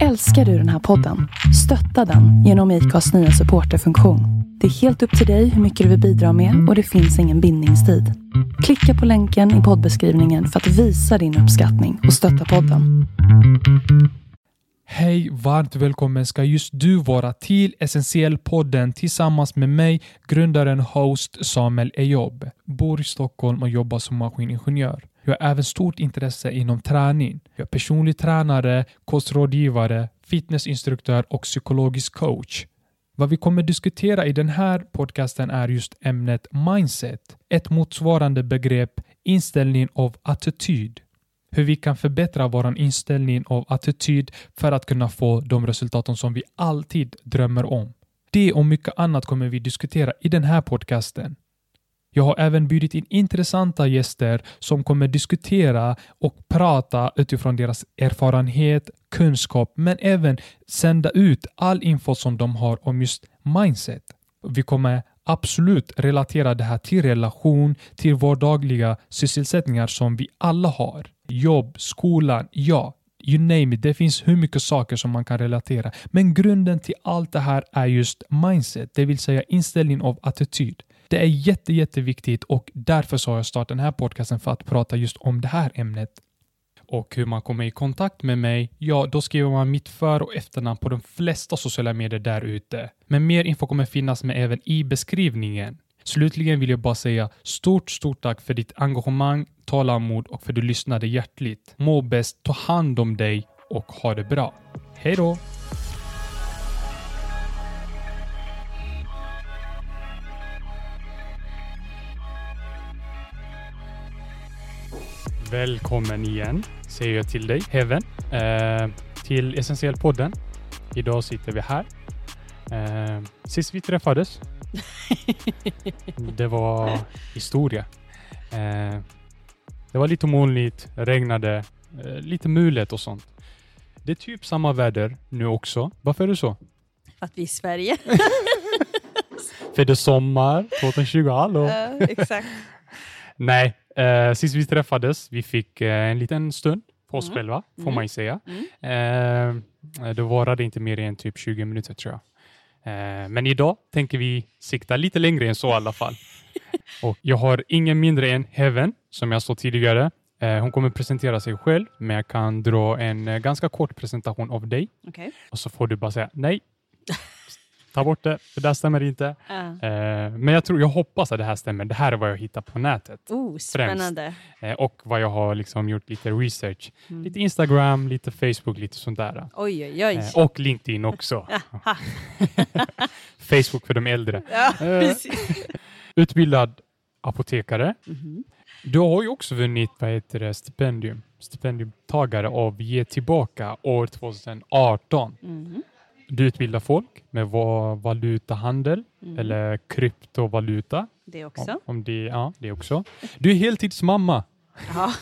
Älskar du den här podden? Stötta den genom IKAs nya supporterfunktion. Det är helt upp till dig hur mycket du vill bidra med och det finns ingen bindningstid. Klicka på länken i poddbeskrivningen för att visa din uppskattning och stötta podden. Hej, varmt välkommen ska just du vara till Essentiell-podden tillsammans med mig, grundaren host Samuel Ejob. Bor i Stockholm och jobbar som maskiningenjör. Jag har även stort intresse inom träning. Jag är personlig tränare, kostrådgivare, fitnessinstruktör och psykologisk coach. Vad vi kommer diskutera i den här podcasten är just ämnet mindset, ett motsvarande begrepp inställning av attityd. Hur vi kan förbättra vår inställning av attityd för att kunna få de resultaten som vi alltid drömmer om. Det och mycket annat kommer vi diskutera i den här podcasten. Jag har även bjudit in intressanta gäster som kommer diskutera och prata utifrån deras erfarenhet, kunskap, men även sända ut all info som de har om just mindset. Vi kommer absolut relatera det här till relation, till vardagliga sysselsättningar som vi alla har. Jobb, skolan, ja, you name it. Det finns hur mycket saker som man kan relatera. Men grunden till allt det här är just mindset, det vill säga inställning av attityd. Det är jätte, jätteviktigt och därför så har jag startat den här podcasten för att prata just om det här ämnet. Och hur man kommer i kontakt med mig, ja, då skriver man mitt för och efternamn på de flesta sociala medier där ute. Men mer info kommer finnas med även i beskrivningen. Slutligen vill jag bara säga stort, stort tack för ditt engagemang, tålamod och för att du lyssnade hjärtligt. Må bäst, ta hand om dig och ha det bra. Hej då! Välkommen igen, säger jag till dig, Heaven, eh, till Essentiell-podden. Idag sitter vi här. Eh, sist vi träffades, det var historia. Eh, det var lite molnigt, regnade, eh, lite mulet och sånt. Det är typ samma väder nu också. Varför är det så? För att vi är i Sverige. För det är sommar 2020, hallå? Ja, exakt. Nej, eh, sist vi träffades, vi fick eh, en liten stund på oss Mm. själva, får Mm. man ju säga. Mm. Eh, det varade inte mer än typ 20 minuter tror jag. Eh, men idag tänker vi sikta lite längre än så i alla fall. Och jag har ingen mindre än Heaven, som jag sa tidigare. Hon kommer presentera sig själv, men jag kan dra en ganska kort presentation av dig. Okej. Och så får du bara säga nej. Ta bort det, för det här stämmer inte. Eh, men jag, tror, jag hoppas att det här stämmer. Det här är vad jag hittar på nätet. Oh, spännande. Eh, och vad jag har liksom gjort lite research. Mm. Lite Instagram, lite Facebook, lite sånt där. Oj, oj, oj. Eh, och LinkedIn också. Facebook för de äldre. Ja. Utbildad apotekare. Mhm. Du har ju också vunnit vad heter det, stipendium. Stipendiumtagare av Ge tillbaka år 2018. Mhm. Du utbildar folk med va- valutahandel Mhm. eller kryptovaluta. Det också. Om, om det, ja, det också. Du är heltidsmamma. Ja,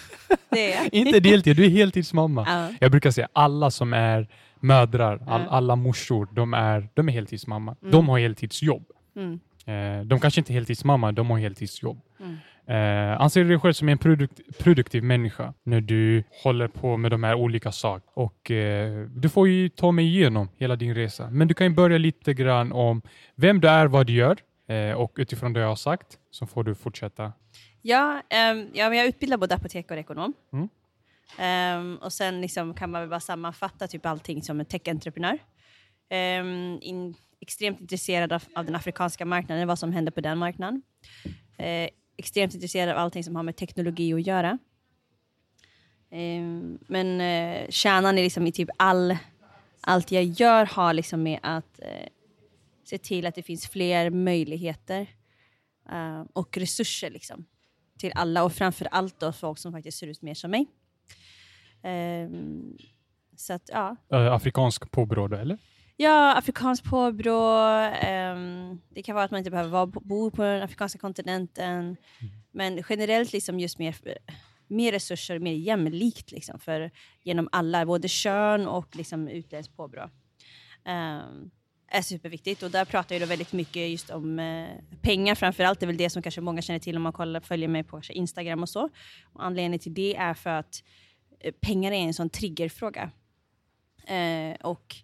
det är jag. Inte deltid, du är heltidsmamma. Ja. Jag brukar säga alla som är mödrar, all, Ja. alla morsor, de är, de är heltidsmamma. Mm. De har heltidsjobb. Mm. Eh, de kanske inte är heltidsmamma, de har heltidsjobb. Eh, anser du dig själv som en produkt, produktiv människa när du håller på med de här olika sakerna? Och, eh, du får ju ta mig igenom hela din resa. Men du kan ju börja lite grann om vem du är, vad du gör eh, och utifrån det jag har sagt så får du fortsätta. Ja, ehm, ja, men jag utbildar både apotekare och ekonom. Mm. Ehm, och sen liksom kan man väl bara sammanfatta typ allting som en tech-entreprenör. Ehm, in, extremt intresserad av, av den afrikanska marknaden, vad som händer på den marknaden. Eh, extremt intresserad av allting som har med teknologi att göra. Ehm, men eh, kärnan är liksom i typ all, allt jag gör har liksom med att eh, se till att det finns fler möjligheter eh, och resurser liksom, till alla och framför allt då folk som faktiskt ser ut mer som mig. Ehm, så att ja, eh, afrikansk påbrå eller? Ja, afrikanskt påbrå. ehm, det kan vara att man inte behöver vara, bo på den afrikanska kontinenten. Men generellt liksom just mer, mer resurser, mer jämlikt liksom för, genom alla, både kön och liksom utländskt påbrå. Ehm, är superviktigt och där pratar jag då väldigt mycket just om eh, pengar framför allt. Det är väl det som kanske många känner till om man kollar, följer mig på Instagram och så. Och anledningen till det är för att eh, pengar är en sån triggerfråga. Eh, och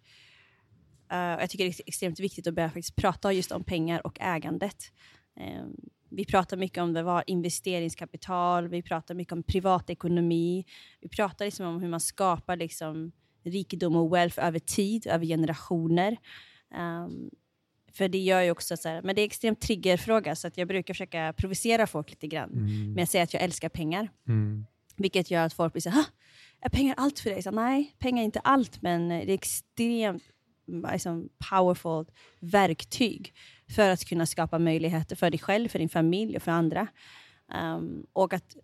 eh, jag tycker det är extremt viktigt att börja faktiskt prata just om pengar och ägandet. Eh, vi pratar mycket om det var investeringskapital, vi pratar mycket om privatekonomi. Vi pratar liksom om hur man skapar liksom rikedom och wealth över tid, över generationer. Um, för det gör ju också så här, men det är extremt triggerfråga så att jag brukar försöka provocera folk lite grann Mm. med att säga att jag älskar pengar. Mm. Vilket gör att folk blir så här, "Ha, är pengar allt för dig? Så, nej, pengar är inte allt, men det är extremt liksom, powerful verktyg för att kunna skapa möjligheter för dig själv, för din familj och för andra. Um, och att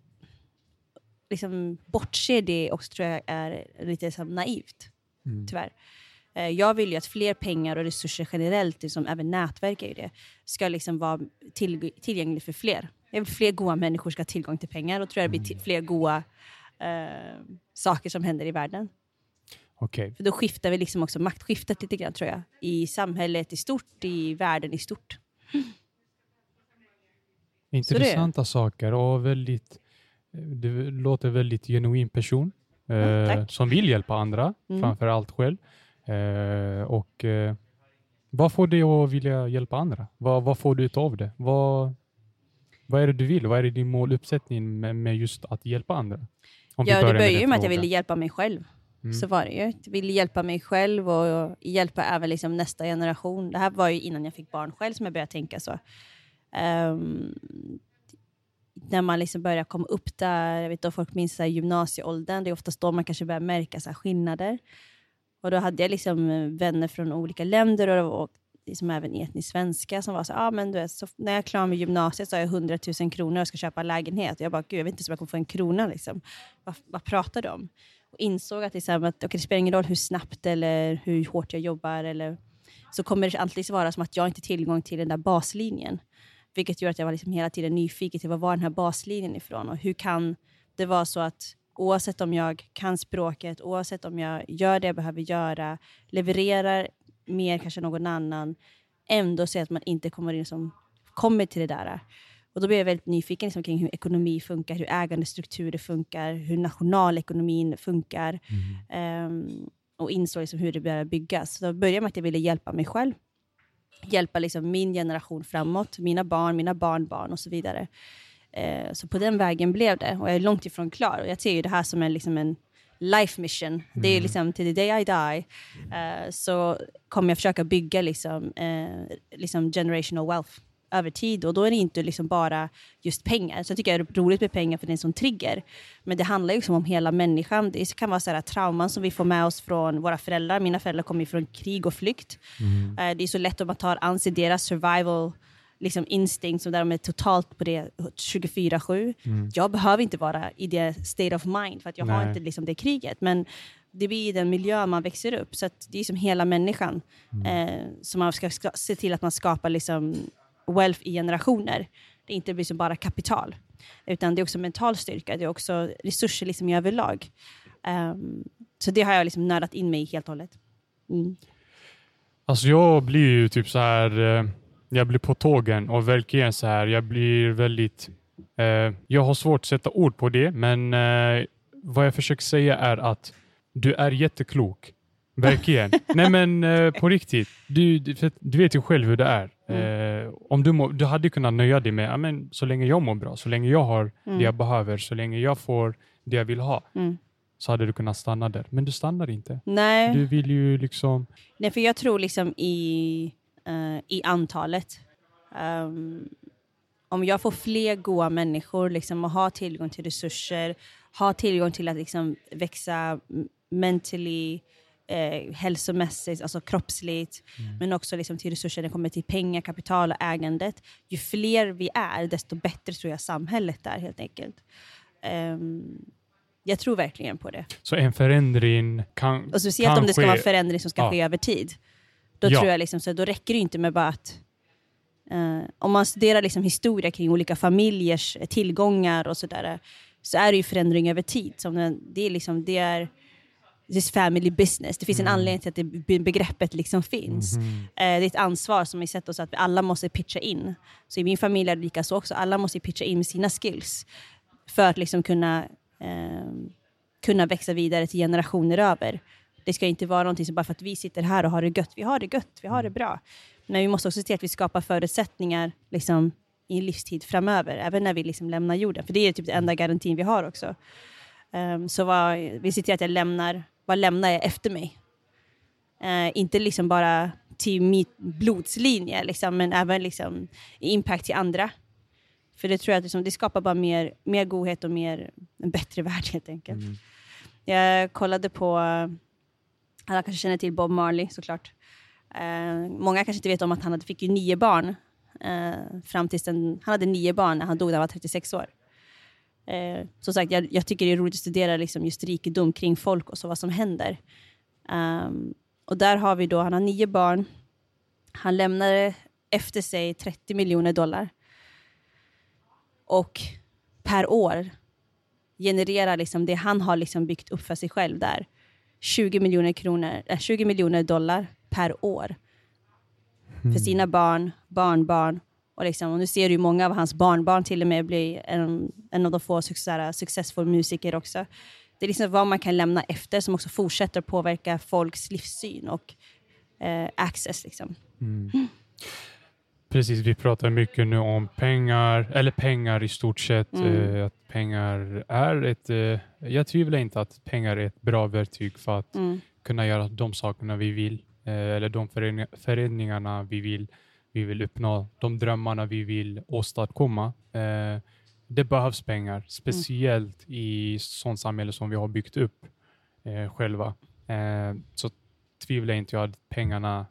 liksom, bortse det också tror jag är lite här, naivt, Mm. tyvärr. Eh, Jag vill ju att fler pengar och resurser generellt, liksom, även nätverk är ju det, ska liksom vara till, tillgängligt för fler. Jag vill fler goda människor ska ha tillgång till pengar och tror jag det blir ti- fler goda eh, saker som händer i världen. Okej. För då skiftar vi liksom också maktskiftet lite grann tror jag. I samhället i stort, i världen i stort. Intressanta saker och väldigt, du låter väldigt genuin person eh, som vill hjälpa andra, Mm. framför allt själv. Eh, och eh, vad får dig att vilja hjälpa andra? Vad, vad får du ut av det? Vad, vad är det du vill? Vad är din måluppsättning med, med just att hjälpa andra? Om Ja, det börjar med med att jag ville hjälpa mig själv. Mm. Så var det ju. Jag ville hjälpa mig själv och hjälpa även liksom nästa generation. Det här var ju innan jag fick barn själv som jag började tänka så. Um, när man liksom börjar komma upp där, jag vet inte folk minns så här, gymnasieåldern, det är oftast då man kanske börjar märka så här, skillnader. Och då hade jag liksom eh, vänner från olika länder och, och liksom även etnisk svenska som var så ah, men du vet, så när jag är klar med gymnasiet så har jag 100 000 kronor och ska köpa lägenhet. Och jag bara, gud jag vet inte om jag kommer få en krona liksom. Vad, vad pratar du om? Och insåg att, liksom, att okay, det spelar ingen roll hur snabbt eller hur hårt jag jobbar eller så kommer det alltid vara som att jag inte har tillgång till den där baslinjen. Vilket gör att jag var liksom hela tiden nyfiken till var var den här baslinjen ifrån och hur kan det vara så att oavsett om jag kan språket, oavsett om jag gör det jag behöver göra, levererar mer kanske än någon annan, ändå se att man inte kommer, in som, kommer till det där. Och då blir jag väldigt nyfiken liksom, kring hur ekonomi funkar, hur ägandestrukturer funkar, hur nationalekonomin funkar. Ehm, och insåg liksom hur det började byggas. Så då började med att jag ville hjälpa mig själv. Hjälpa liksom min generation framåt, mina barn, mina barnbarn och så vidare. Eh, så på den vägen blev det. Och jag är långt ifrån klar. Och jag ser ju det här som en, liksom en life mission. Det är liksom till the day I die. Eh, så kommer jag försöka bygga liksom, eh, liksom generational wealth över tid. Och då är det inte liksom bara just pengar. Så jag tycker det är roligt med pengar för det är en sån trigger. Men det handlar ju liksom om hela människan. Det kan vara så här trauman som vi får med oss från våra föräldrar. Mina föräldrar kommer ju från krig och flykt. Eh, det är så lätt om man tar an sig deras survival liksom instinct, så där de är totalt på det 24-7. Jag behöver inte vara i det state of mind, för att jag har Nej. inte liksom det kriget. Men det blir i den miljö man växer upp. Så det är som hela människan. Eh, så man ska, ska se till att man skapar liksom wealth i generationer. Det inte blir som bara kapital. Utan det är också mental styrka, det är också resurser liksom i överlag. Ehm, så det har jag liksom nördat in mig i helt och hållet. Mm. Alltså jag blir ju typ så här. Eh, jag blir på tågen och verkligen så här. Jag blir väldigt. Eh, jag har svårt att sätta ord på det, men eh, vad jag försöker säga är att du är jätteklok. Verkligen. Nej men eh, på riktigt. Du, du vet ju själv hur det är. Eh, om du, må, du hade kunnat nöja dig med, men, så länge jag mår bra, så länge jag har det jag behöver, så länge jag får det jag vill ha, Mm. så hade du kunnat stanna där. Men du stannar inte. Nej. Du vill ju liksom... Nej, för jag tror liksom i, eh, i antalet. Ehm, om jag får fler goda människor liksom, och har tillgång till resurser, har tillgång till att liksom, växa mentally, eh, hälsomässigt, alltså kroppsligt, men också liksom, till resurser när det kommer till pengar, kapital och ägandet. Ju fler vi är, desto bättre tror jag samhället är helt enkelt. Ehm, jag tror verkligen på det. Så en förändring kan Och speciellt om det ska kan vara ske- förändring som ska Ja. ske över tid. Då Ja. tror jag liksom, så då räcker det inte med bara att... eh, om man studerar liksom historia kring olika familjers tillgångar och sådär, så är det ju förändring över tid. Som det är liksom, det är this family business. Det finns en anledning till att det be- begreppet liksom finns. Mhm. Eh, det är ett ansvar som vi sett oss att alla måste pitcha in. Så i min familj är det lika så också. Alla måste pitcha in med sina skills för att liksom kunna, eh, kunna växa vidare till generationer över. Det ska inte vara någonting som bara för att vi sitter här och har det gött. Vi har det gött, vi har det bra. Men vi måste också se till att vi skapar förutsättningar liksom, i en livstid framöver, även när vi liksom lämnar jorden. För det är typ den enda garantin vi har också. Um, så vad, vi ser till att jag lämnar, vad lämnar jag efter mig? Uh, inte liksom bara till mitt blodslinje, liksom, men även liksom, impact till andra. För det tror jag att liksom, det skapar bara mer, mer godhet och mer, en bättre värld helt enkelt. Mm. Jag kollade på, alla kanske känner till Bob Marley såklart. Uh, många kanske inte vet om att han hade, fick ju nio barn. Uh, fram tills den, han hade nio barn när han dog när han var 36 år. Uh, som sagt, jag, jag, tycker det är roligt att studera liksom just rikedom kring folk och så, vad som händer. Um, och där har vi då, han har nio barn. Han lämnade efter sig 30 miljoner dollar. Och per år genererar liksom det han har liksom byggt upp för sig själv där 20 miljoner, kronor, äh, 20 miljoner dollar per år. Mm. För sina barn, barnbarn och, liksom, och nu ser du många av hans barnbarn till och med bli en, en av de få successful musiker också. Det är liksom vad man kan lämna efter som också fortsätter påverka folks livssyn och eh, access. Liksom. Mm. Mm. Precis, vi pratar mycket nu om pengar, eller pengar i stort sett. Mm. Eh, att pengar är ett... Eh, jag tvivlar inte att pengar är ett bra verktyg för att mm. kunna göra de sakerna vi vill, eh, eller de förändringarna vi vill, vi vill uppnå, de drömmarna vi vill åstadkomma. Eh, det behövs pengar, mm. speciellt mm. i sånt samhälle som vi har byggt upp eh, själva. Eh, så tvivlar inte jag att pengarna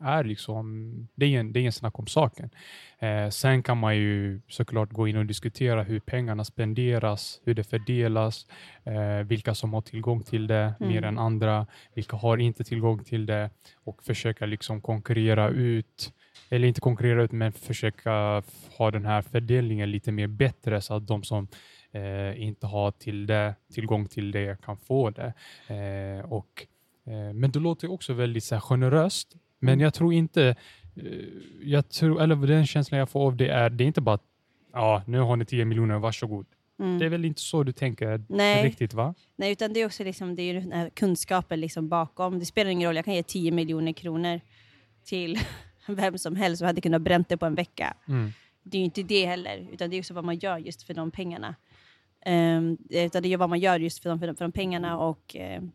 är liksom, det är ingen, det är ingen snack om saken. Eh, sen kan man ju såklart gå in och diskutera hur pengarna spenderas, hur det fördelas, eh, vilka som har tillgång till det mm. mer än andra, vilka har inte tillgång till det och försöka liksom konkurrera ut eller inte konkurrera ut, men försöka ha den här fördelningen lite mer bättre så att de som eh, inte har till det, tillgång till det kan få det. Eh, och, eh, men det låter också väldigt så här, generöst, men mm. jag tror inte, eh, jag tror, eller den känslan jag får av det är, det är inte bara ja, nu har ni 10 miljoner, varsågod. Mm. Det är väl inte så du tänker Nej. riktigt va? Nej, utan det är också liksom, det är den här kunskapen liksom bakom. Det spelar ingen roll, jag kan ge 10 miljoner kronor till vem som helst som hade kunnat bränt det på en vecka. Mm. Det är ju inte det heller, utan det är också vad man gör just för de pengarna. Um, utan det är vad man gör just för de, för de, för de pengarna och uh,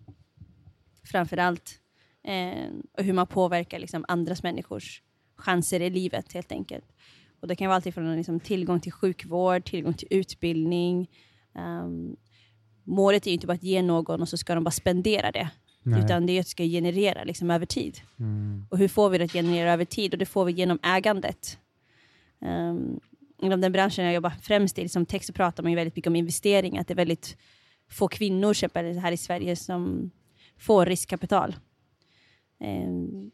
framförallt uh, och hur man påverkar liksom, andras människors chanser i livet helt enkelt. Och Det kan vara allt från liksom, tillgång till sjukvård, tillgång till utbildning. Um, målet är ju inte bara att ge någon och så ska de bara spendera det. Nej. Utan det ska generera liksom, över tid. Mm. Och hur får vi det att generera över tid? Och det får vi genom ägandet. Um, inom den branschen jag jobbar främst i, liksom text, så pratar man ju väldigt mycket om investering. Att det är väldigt få kvinnor här i Sverige som får riskkapital. Um,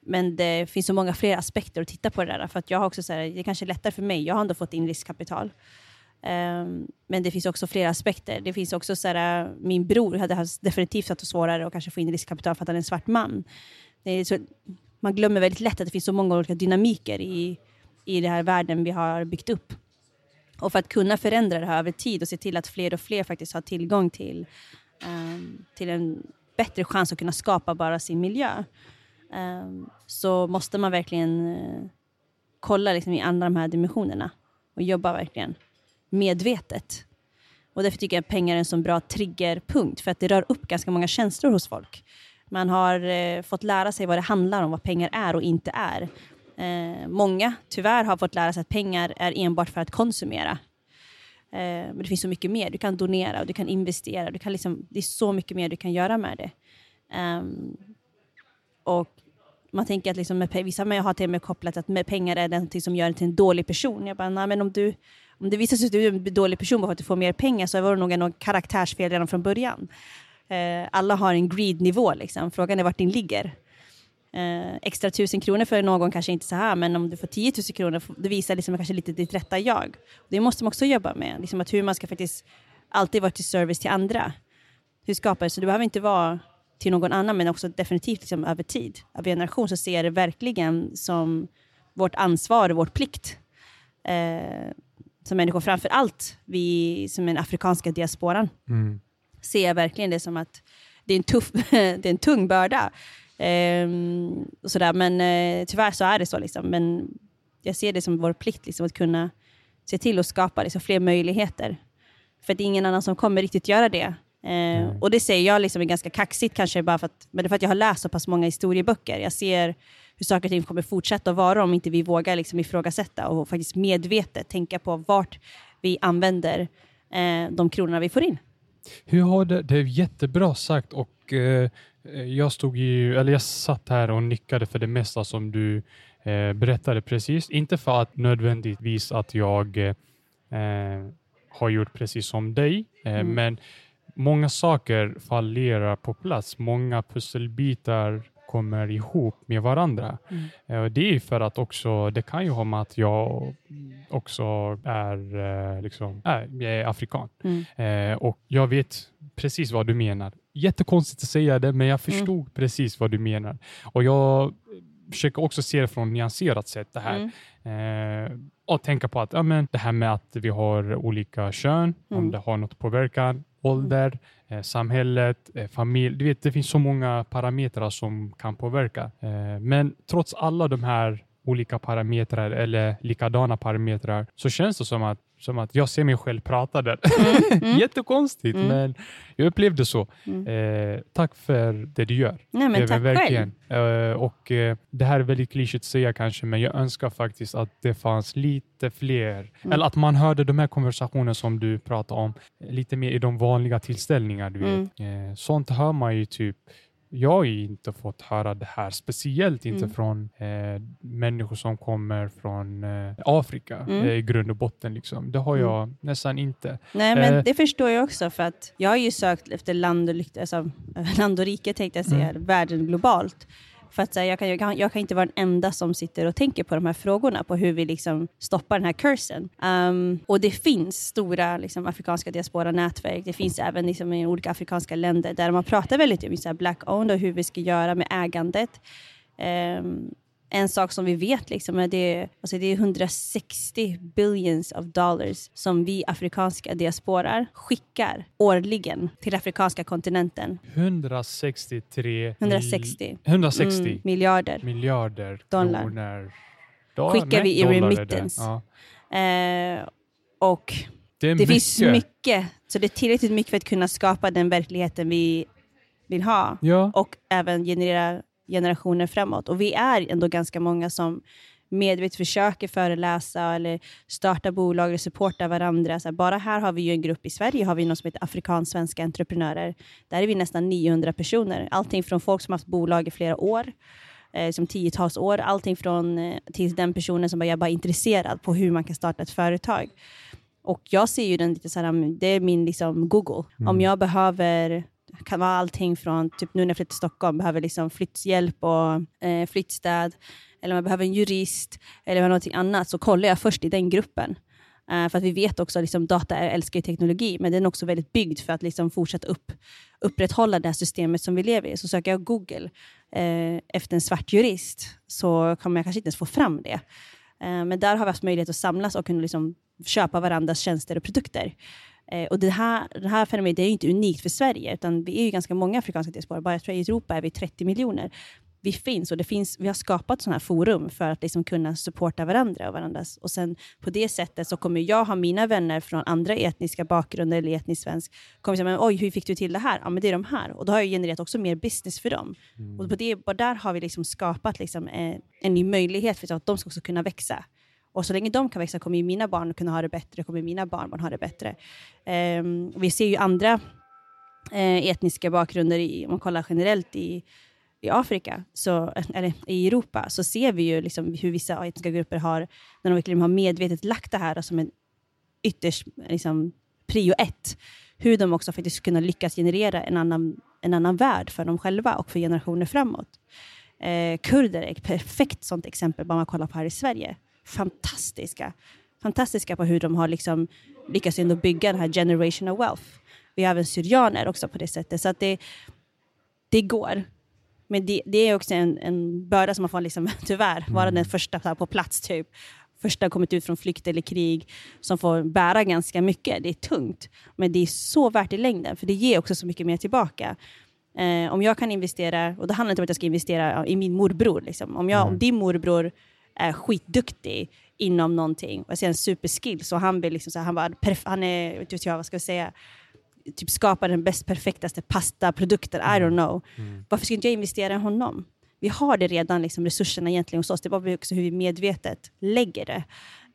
men det finns så många fler aspekter att titta på det där. För att jag har också så här, det är kanske lättare för mig. Jag har ändå fått in riskkapital. Ehm, men det finns också flera aspekter. Det finns också så här, äh, min bror hade definitivt haft svårare att kanske få in riskkapital för att han är en svart man. Så, man glömmer väldigt lätt att det finns så många olika dynamiker i, i den här världen vi har byggt upp. Och för att kunna förändra det här över tid och se till att fler och fler faktiskt har tillgång till, um, till en bättre chans att kunna skapa bara sin miljö, um, så måste man verkligen uh, kolla liksom i alla de här dimensionerna och jobba verkligen medvetet. Och därför tycker jag att pengar är en så bra triggerpunkt, för att det rör upp ganska många känslor hos folk. Man har eh, fått lära sig vad det handlar om, vad pengar är och inte är. Eh, många, tyvärr, har fått lära sig att pengar är enbart för att konsumera. Eh, men det finns så mycket mer. Du kan donera, och du kan investera. Du kan liksom, det är så mycket mer du kan göra med det. Um, och man tänker att liksom med, vissa har till och med kopplat att med pengar är något som gör en till en dålig person. Jag bara, nej, men om du om det visar sig att du är en dålig person bara för att du får mer pengar så var det nog en karaktärsfel redan från början. Eh, alla har en greed-nivå, liksom. frågan är vart din ligger. Eh, extra tusen kronor för någon kanske inte så här, men om du får 10 000 kronor, det visar liksom kanske lite ditt rätta jag. Det måste man också jobba med, liksom att hur man ska faktiskt alltid vara till service till andra. Hur skapar Så det behöver inte vara till någon annan, men också definitivt liksom över tid. Över generation så ser jag det verkligen som vårt ansvar och vår plikt. Eh, som människor, framför allt vi som den afrikanska diasporan, mm. ser verkligen det som att det är en, tuff, det är en tung börda. Um, och sådär. Men uh, tyvärr så är det så. Liksom. Men jag ser det som vår plikt liksom, att kunna se till att skapa liksom, fler möjligheter. För det är ingen annan som kommer riktigt göra det. Mm. Och det säger jag liksom är ganska kaxigt kanske, bara för att, men det är för att jag har läst så pass många historieböcker. Jag ser hur saker och ting kommer fortsätta att vara om inte vi vågar liksom ifrågasätta och faktiskt medvetet tänka på vart vi använder eh, de kronorna vi får in. Hur har det, det är jättebra sagt och eh, jag stod ju, eller jag satt här och nickade för det mesta som du eh, berättade precis. Inte för att nödvändigtvis att jag eh, har gjort precis som dig, eh, mm. men många saker fallerar på plats. Många pusselbitar kommer ihop med varandra. Mm. Eh, det är för att också, det kan ju ha med att jag också är, eh, liksom, äh, jag är afrikan mm. och jag vet precis vad du menar. Jättekonstigt att säga det, men jag mm. förstod mm. precis vad du menar. Och jag försöker också se det från nyanserat sätt det här. Mm. Eh, och tänka på att ja, men det här med att vi har olika kön, mm. om det har något påverkan, ålder, eh, Eh, samhället, eh, familj. Du vet, det finns så många parametrar som kan påverka. Eh, men trots alla de här olika parametrar eller likadana parametrar så känns det som att, som att jag ser mig själv prata där. Mm. Mm. Jättekonstigt, mm. men jag upplevde så. Mm. Eh, tack för det du gör. Nej, men tack verkligen. Eh, och, eh, det här är väldigt klyschigt att säga kanske, men jag önskar faktiskt att det fanns lite fler, mm. eller att man hörde de här konversationerna som du pratar om lite mer i de vanliga tillställningar. Du vet. Mm. Eh, sånt hör man ju typ jag har inte fått höra det här, speciellt inte mm. från eh, människor som kommer från eh, Afrika mm. eh, i grund och botten. Liksom. Det har mm. jag mm. nästan inte. Nej, men eh, det förstår jag också, för att jag har ju sökt efter land och, alltså, land och rike, tänkte jag säga, mm. världen globalt. För att jag kan, jag, kan, jag kan inte vara den enda som sitter och tänker på de här frågorna, på hur vi liksom stoppar den här cursen. Um, och det finns stora liksom, afrikanska diaspora-nätverk. Det finns även liksom, i olika afrikanska länder där man pratar väldigt mycket om black-owned och hur vi ska göra med ägandet. Um, en sak som vi vet liksom är det, alltså det är 160 billions of dollars som vi afrikanska diasporar skickar årligen till afrikanska kontinenten. 163 160, 160 mm, miljarder, miljarder dollar. Kronor. skickar Nej, vi i remittance. Ja. Eh, och det, det finns mycket, så det är tillräckligt mycket för att kunna skapa den verkligheten vi vill ha ja. och även generera generationer framåt. Och vi är ändå ganska många som medvetet försöker föreläsa eller starta bolag eller supporta varandra. Så här, bara här har vi ju en grupp i Sverige, har vi något som heter Afrikansvenska entreprenörer. Där är vi nästan 900 personer. Allting från folk som haft bolag i flera år, eh, som tiotals år, allting från eh, till den personen som bara, är bara intresserad på hur man kan starta ett företag. Och jag ser ju den lite så här, det är min liksom Google. Mm. Om jag behöver kan vara allting från, typ nu när jag flyttar till Stockholm, behöver liksom flytthjälp och eh, flyttstäd, eller man behöver en jurist, eller någonting annat, så kollar jag först i den gruppen. Eh, för att vi vet också att liksom, data älskar teknologi, men den är också väldigt byggd för att liksom, fortsätta upp, upprätthålla det här systemet som vi lever i. Så söker jag Google eh, efter en svart jurist, så kommer jag kanske inte ens få fram det. Eh, men där har vi haft möjlighet att samlas och kunna liksom, köpa varandras tjänster och produkter. Eh, och det här, det här fenomenet är inte unikt för Sverige, utan vi är ju ganska många afrikanska diasporer. Bara jag tror i Europa är vi 30 miljoner. Vi finns och det finns, vi har skapat sådana här forum för att liksom kunna supporta varandra och varandras. Och sen på det sättet så kommer jag ha mina vänner från andra etniska bakgrunder eller etnisk svensk, kommer säga, men oj, hur fick du till det här? Ja, men det är de här. Och då har jag genererat också mer business för dem. Mm. Och på det, bara där har vi liksom skapat liksom, eh, en ny möjlighet för att de ska också kunna växa. Och så länge de kan växa kommer mina barn kunna ha det bättre, kommer mina barnbarn ha det bättre. Um, vi ser ju andra uh, etniska bakgrunder, i, om man kollar generellt i, i Afrika, så, eller i Europa, så ser vi ju liksom hur vissa etniska grupper har, när de verkligen har medvetet lagt det här som en ytterst liksom, prio ett, hur de också faktiskt kunna lyckas generera en annan, en annan värld för dem själva och för generationer framåt. Eh, kurder är ett perfekt sånt exempel, bara man kollar på här i Sverige fantastiska. Fantastiska på hur de har liksom lyckats ändå bygga den här generational wealth. Vi har även syrianer också på det sättet. Så att det, det går. Men det, det är också en, en börda som man får liksom, tyvärr vara den första på plats. typ första kommit ut från flykt eller krig som får bära ganska mycket. Det är tungt, men det är så värt i längden, för det ger också så mycket mer tillbaka. Eh, om jag kan investera, och det handlar inte om att jag ska investera i min morbror. Liksom. Om, jag, mm. om din morbror är skitduktig inom någonting, och ser en superskill, så han blir liksom så han, bara, han är, vet jag, vad ska jag säga, typ skapar den bäst perfektaste pastaprodukten, I don't know. Mm. Varför ska inte jag investera i honom? Vi har det redan, liksom, resurserna egentligen hos oss. Det är bara också hur vi medvetet lägger det.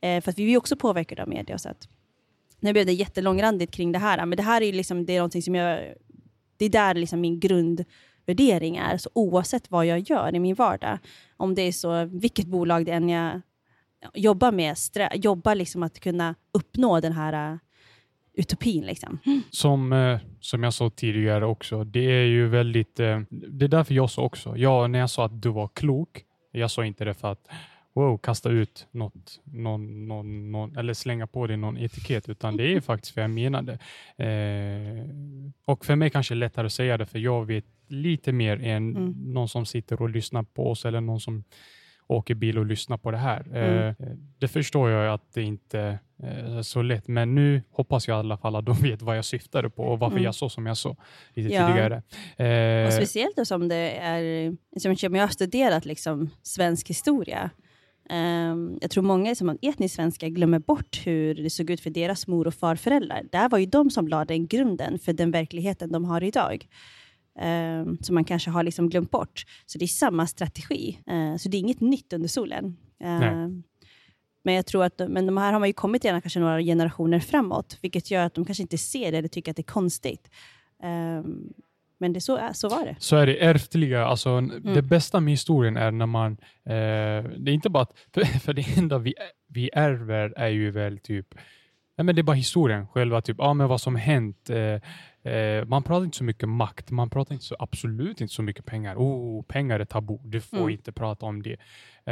Eh, för att vi är också påverkade av media. Så att, nu blev det jättelångrandigt kring det här, men det här är liksom, det är någonting som jag... Det är där liksom min grundvärdering är. Så oavsett vad jag gör i min vardag, om det är så, vilket bolag det än jag jobbar med, jobbar liksom att kunna uppnå den här utopin. Liksom. Som, eh, som jag sa tidigare också, det är ju väldigt... Eh, det är därför jag sa också, ja, när jag sa att du var klok, jag sa inte det för att wow, kasta ut något, någon, någon, någon, eller slänga på dig någon etikett, utan det är faktiskt vad jag menade. Eh, och för mig kanske det är lättare att säga det, för jag vet lite mer än mm. någon som sitter och lyssnar på oss eller någon som åker bil och lyssnar på det här. Mm. Eh, det förstår jag att det inte är eh, så lätt, men nu hoppas jag i alla fall att de vet vad jag syftade på och varför mm. jag sa som jag sa lite ja. tidigare. Eh, och speciellt då som det är, som jag har studerat liksom svensk historia. Um, jag tror många som etnisk svenska glömmer bort hur det såg ut för deras mor och farföräldrar. Det var ju de som lade den grunden för den verkligheten de har idag. Um, som man kanske har liksom glömt bort. Så det är samma strategi. Uh, så det är inget nytt under solen. Uh, men jag tror att men de här har man ju kommit gärna kanske några generationer framåt, vilket gör att de kanske inte ser det eller tycker att det är konstigt. Um, men det, så, så var det. Så är det ärftliga. Alltså, mm. Det bästa med historien är när man... Eh, det är inte bara att... För, för det enda vi, vi ärver är ju väl typ... Ja, men det är bara historien, själva typ, ah, men vad som hänt. Eh, eh, man pratar inte så mycket makt, man pratar inte så, absolut inte så mycket pengar. Oh, pengar är tabu, du får mm. inte prata om det.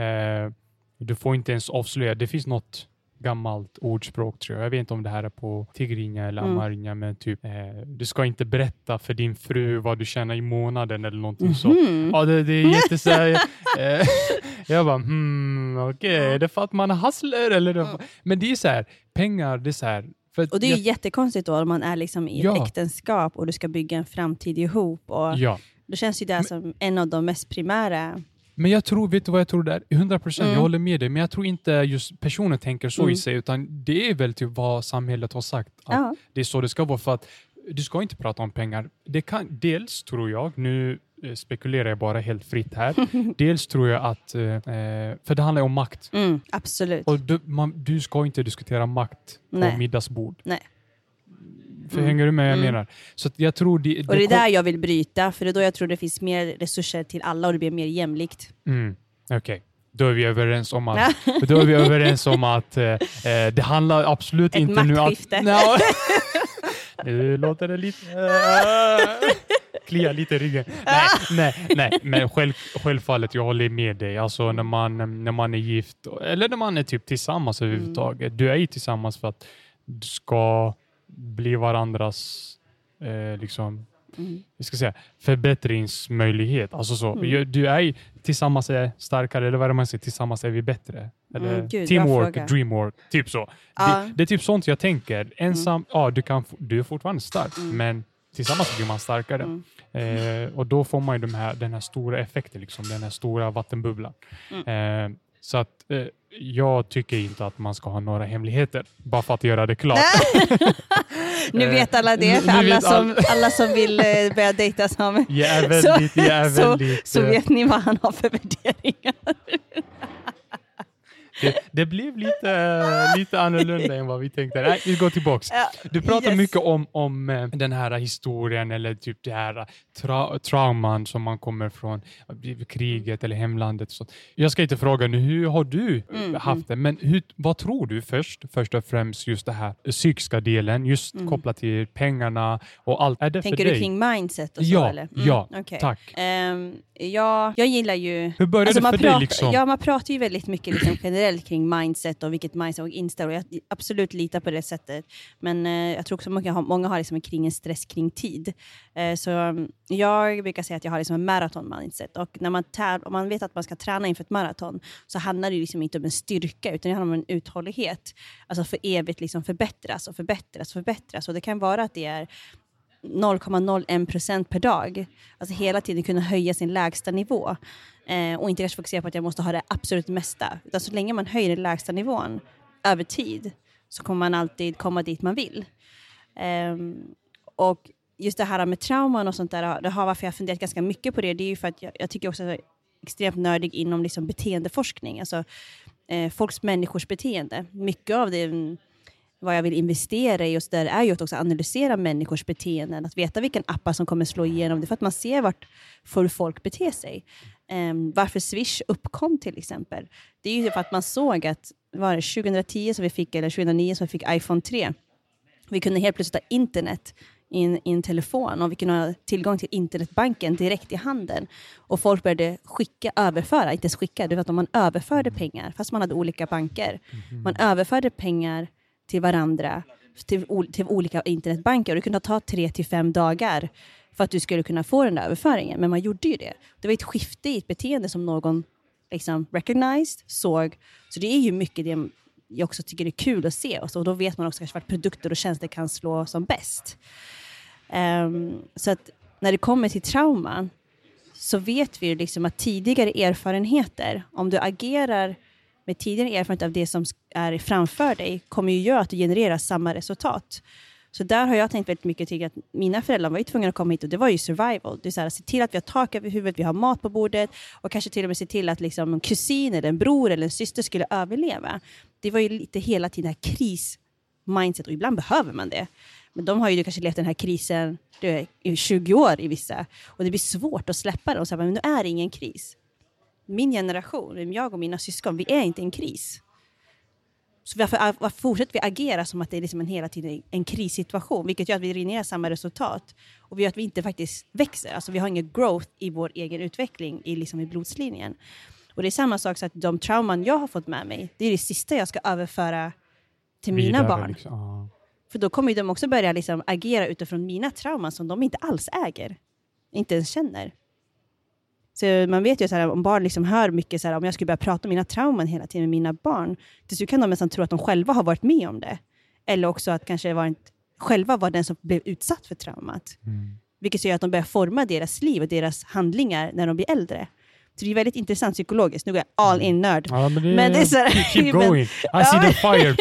Eh, du får inte ens avslöja. Det finns något gammalt ordspråk tror jag. Jag vet inte om det här är på tigrinja eller mm. amarinja, men typ eh, du ska inte berätta för din fru vad du tjänar i månaden eller någonting mm -hmm. så. Ja, det, det är jätte så här, eh, Jag bara, hmm, okej, okay. är det för att man hustler eller? Det, men det är så här, pengar, det är så här, och det är jag, jättekonstigt då om man är liksom i ja. ett äktenskap och du ska bygga en framtid ihop. Och ja. Då känns ju det men, som en av de mest primära men jag tror, vet du vad jag tror där? 100 procent, mm. jag håller med dig, men jag tror inte just personen tänker så mm. i sig, utan det är väl typ vad samhället har sagt, att ja. det är så det ska vara. För att du ska inte prata om pengar. Det kan, dels tror jag, nu spekulerar jag bara helt fritt här, dels tror jag att, eh, eh, för det handlar om makt. Mm, absolut. Och du, man, du ska inte diskutera makt på Nej. middagsbord. Nej. För mm. Hänger du med jag mm. menar? Så jag tror det, och det är där jag vill bryta, för det är då jag tror det finns mer resurser till alla och det blir mer jämlikt. Mm. Okej. Okay. Då är vi överens om att, då är vi överens om att eh, eh det handlar absolut Ett inte nu att... No. nu låter det lite... Uh, klia lite i ryggen. Nej, nej, nej. men själv, självfallet, jag håller med dig. Alltså när man, när man är gift, eller när man är typ tillsammans mm. överhuvudtaget. Du är ju tillsammans för att du ska bli varandras eh, liksom, mm. jag ska säga, förbättringsmöjlighet. Alltså så. Mm. Du är tillsammans är starkare, eller vad man säger, tillsammans är vi bättre. Eller mm, Gud, teamwork, dreamwork, typ så. Ah. Det, det, är typ sånt jag tänker. Ensam, mm. ja, du, kan, du är fortfarande stark, mm. men tillsammans blir man starkare. Mm. Eh, och då får man ju de här, den här stora effekten, liksom, den här stora vattenbubblan. Mm. Eh, så att eh, jag tycker inte att man ska ha några hemligheter, bara för att göra det klart. nu eh, vet alla det, för alla som, alla som vill eh, börja dejta som jag är väldigt, så, jag är väldigt, så, så vet ni vad han har för värderingar. Det, det, blev lite, lite annorlunda än vad vi tänkte. Nej, vi går tillbaks. Du pratar yes. mycket om, om eh, den här historien eller typ det här tra trauman som man kommer från kriget eller hemlandet. Så jag ska inte fråga nu, hur har du mm, mm. haft det? Men hur, vad tror du först, först och främst just det här psykiska delen, just mm. kopplat till pengarna och allt. Är det Tänker för du kring mindset och så? Ja, eller? Mm, ja okay. tack. Um, ja, jag gillar ju... Hur började alltså, det för dig? Liksom? Ja, man pratar ju väldigt mycket liksom, generellt kring mindset och vilket mindset och inställning. Jag absolut litar på det sättet. Men eh, jag tror också många har, många har liksom kring en stress kring tid. Eh, så mm, jag brukar säga att jag har liksom en maraton-mindset. Och när man, om man vet att man ska träna inför ett maraton så handlar det liksom inte om en styrka utan det handlar om en uthållighet. Alltså för evigt liksom förbättras och förbättras och förbättras. Och det kan vara att det är 0,01 procent per dag. Alltså hela tiden kunna höja sin lägsta nivå. Eh, och inte kanske fokusera på att jag måste ha det absolut mesta. Utan så länge man höjer den lägsta nivån över tid så kommer man alltid komma dit man vill. Eh, och just det här med trauman och sånt där, det har varför jag funderat ganska mycket på det, det är ju för att jag, jag tycker också att jag är extremt nördig inom liksom beteendeforskning, alltså eh, folks människors beteende. Mycket av det vad jag vill investera i just där är ju att också analysera människors beteenden, att veta vilken appar som kommer slå igenom. Det är för att man ser vart folk beter sig. Um, varför Swish uppkom till exempel. Det är ju för att man såg att var det 2010 som vi fick, eller 2009 som vi fick iPhone 3. Vi kunde helt plötsligt ha internet i en, i en telefon och vi kunde ha tillgång till internetbanken direkt i handen. Och folk började skicka, överföra, inte ens skicka, det var att man överförde pengar, fast man hade olika banker. Mhm. Man överförde pengar till varandra, till, till olika internetbanker. Det kunde ta tre till fem dagar för att du skulle kunna få den där överföringen. Men man gjorde ju det. Det var ett skifte i ett beteende som någon liksom recognized, såg. Så det är ju mycket det jag också tycker är kul att se. Och så då vet man också kanske vart produkter och tjänster kan slå som bäst. Um, så att när det kommer till trauman så vet vi ju liksom att tidigare erfarenheter, om du agerar med tidigare erfarenhet av det som är framför dig, kommer ju göra att du genererar samma resultat. Så där har jag tänkt väldigt mycket till att mina föräldrar var ju tvungna att komma hit och det var ju survival. Det är så här, se till att vi har tak över huvudet, vi har mat på bordet och kanske till och med se till att liksom en kusin, eller en bror eller en syster skulle överleva. Det var ju lite hela tiden här krismindset och ibland behöver man det. Men de har ju kanske levt den här krisen i 20 år i vissa och det blir svårt att släppa det och säga men nu är det ingen kris. Min generation, jag och mina syskon, vi är inte i en kris. Så varför, varför fortsätter vi agera som att det är liksom en hela tiden en krissituation, vilket gör att vi rinner samma resultat och vi gör att vi inte faktiskt växer. Alltså vi har ingen growth i vår egen utveckling i, liksom i blodslinjen. Och det är samma sak så att de trauman jag har fått med mig, det är det sista jag ska överföra till mina Vidare, barn. Liksom. För då kommer de också börja liksom agera utifrån mina trauman som de inte alls äger, inte ens känner. Så man vet ju att om barn liksom hör mycket, så här, om jag skulle börja prata om mina trauman hela tiden med mina barn, till slut kan de nästan tro att de själva har varit med om det. Eller också att kanske varit, själva var den som blev utsatt för traumat. Mm. Vilket gör att de börjar forma deras liv och deras handlingar när de blir äldre. Så det är väldigt intressant psykologiskt. Nu går jag all in nörd. Ja, men, det, men det är så här, keep going. I see the fire.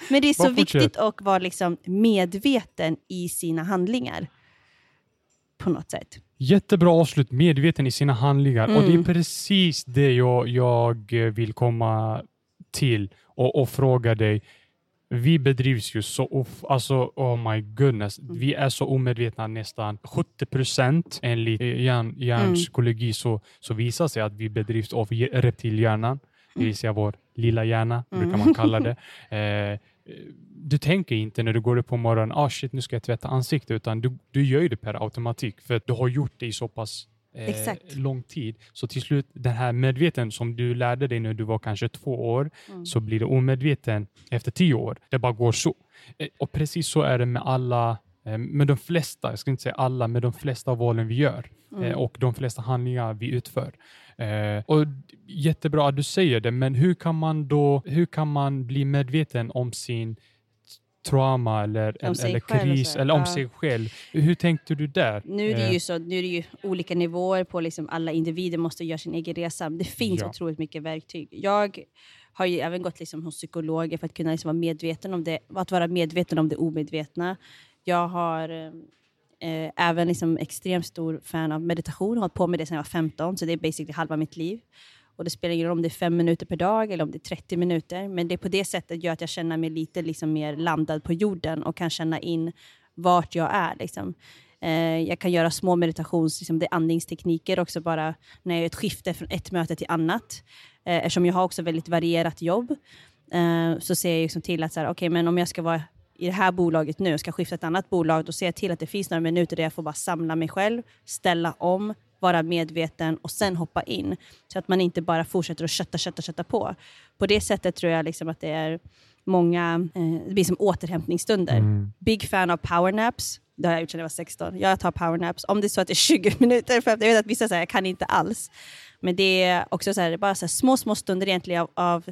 men det är så viktigt att vara liksom medveten i sina handlingar. På något sätt. Jättebra avslut, medveten i sina handlingar. Mm. Och Det är mm. precis det jag, jag vill komma till och, och fråga dig. Vi bedrivs ju så, alltså oh my goodness, mm. vi är så omedvetna nästan 70 procent enligt hjärn, hjärnpsykologi mm. så, så visar sig att vi bedrivs av reptilhjärnan, det vill säga vår lilla hjärna, brukar man mm. kalla det. Eh, du tänker inte när du går upp på morgonen, ah shit nu ska jag tvätta ansiktet, utan du, du gör det per automatik för att du har gjort det i så pass eh, lång tid. Så till slut, den här medveten som du lärde dig när du var kanske två år, mm. så blir du omedveten efter tio år. Det bara går så. Eh, och precis så är det med alla eh, med de flesta, jag ska inte säga alla, med de flesta valen vi gör mm. eh, och de flesta handlingar vi utför. Eh, och Jättebra att du säger det, men hur kan man då hur kan man bli medveten om sin trauma eller, eller kris eller om ja. sig själv. Hur tänkte du där? Nu är det ju, eh. så, nu är det ju olika nivåer på liksom alla individer måste göra sin egen resa. Det finns ja. otroligt mycket verktyg. Jag har ju även gått liksom hos psykologer för att kunna liksom vara medveten om det, att vara medveten om det omedvetna. Jag har eh, även liksom extremt stor fan av meditation, har hållit på med det sedan jag var 15, så det är basically halva mitt liv. Och Det spelar ingen roll om det är fem minuter per dag eller om det är 30 minuter, men det är på det sättet gör att jag känner mig lite liksom mer landad på jorden och kan känna in vart jag är. Liksom. Eh, jag kan göra små meditations, liksom det är andningstekniker också bara när jag gör ett skifte från ett möte till annat. Eh, eftersom jag har också väldigt varierat jobb eh, så ser jag liksom till att så här, okay, men om jag ska vara i det här bolaget nu, ska skifta ett annat bolag, då ser jag till att det finns några minuter där jag får bara samla mig själv, ställa om, vara medveten och sen hoppa in. Så att man inte bara fortsätter att kötta, kötta, kötta på. På det sättet tror jag liksom att det är många, eh, det blir som återhämtningsstunder. Mm. Big fan av powernaps. Det har jag gjort sedan jag var 16. Jag tar powernaps. Om det är så att det är 20 minuter, för jag vet att vissa säger jag kan inte alls. Men det är också så här, bara så små, små stunder egentligen av, av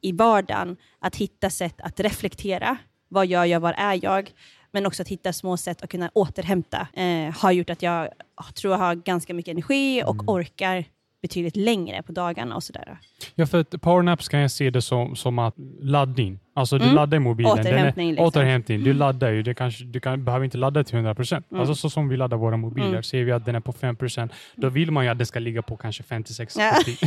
i vardagen att hitta sätt att reflektera vad gör jag? Var är jag? men också att hitta små sätt att kunna återhämta eh, har gjort att jag tror jag har ganska mycket energi och Mm. orkar betydligt längre på dagarna och sådär. Ja, för att powernaps kan jag se det som, som att laddning. Alltså du Mm. laddar mobilen. Den är- Återhämtning, liksom. återhämtning. Du Mm. laddar ju. Det kanske, du kan, behöver inte ladda till 100 procent. Mm. Alltså så som vi laddar våra mobiler. Mm. Ser vi att den är på 5 procent, då vill man ju att den ska ligga på kanske 56 Ja. 70.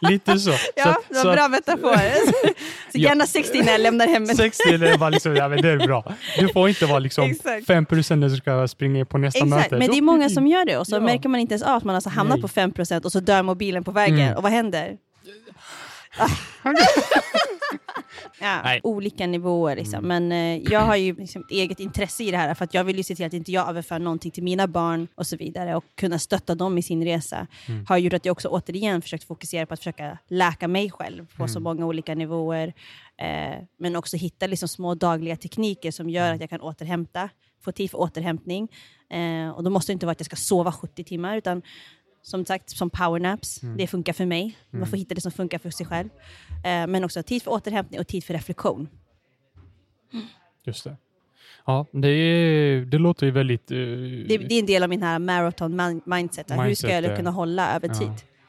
Lite så. så, Ja, att- det så var att- bra metafor. Så Ja. gärna 60 när jag lämnar hemmet. 60 är bara liksom, ja, men det är bra. Du får inte vara liksom Exakt. 5 procent när du ska springa in på nästa Exakt, möte. men det är många som gör det och så Ja. märker man inte ens av att man alltså hamnat Nej. på 5% och så dör mobilen på vägen. Mm. Och vad händer? Ja, Nej. olika nivåer liksom. Mm. Men eh, jag har ju liksom ett eget intresse i det här för att jag vill ju se till att inte jag överför någonting till mina barn och så vidare och kunna stötta dem i sin resa. Mm. Har gjort att jag också återigen försökt fokusera på att försöka läka mig själv på så Mm. många olika nivåer. Eh, men också hitta liksom små dagliga tekniker som gör Mm. att jag kan återhämta, få tid för återhämtning. Eh, och då måste det inte vara att jag ska sova 70 timmar utan som sagt, som powernaps. Mm. Det funkar för mig. Man får hitta det som funkar för sig själv. Eh, men också tid för återhämtning och tid för reflektion. Just det. Ja, det, är, det låter ju väldigt... eh, Det, det är en del av min här marathon min- mindset. Hur ska Mindset, jag kunna hålla över ja.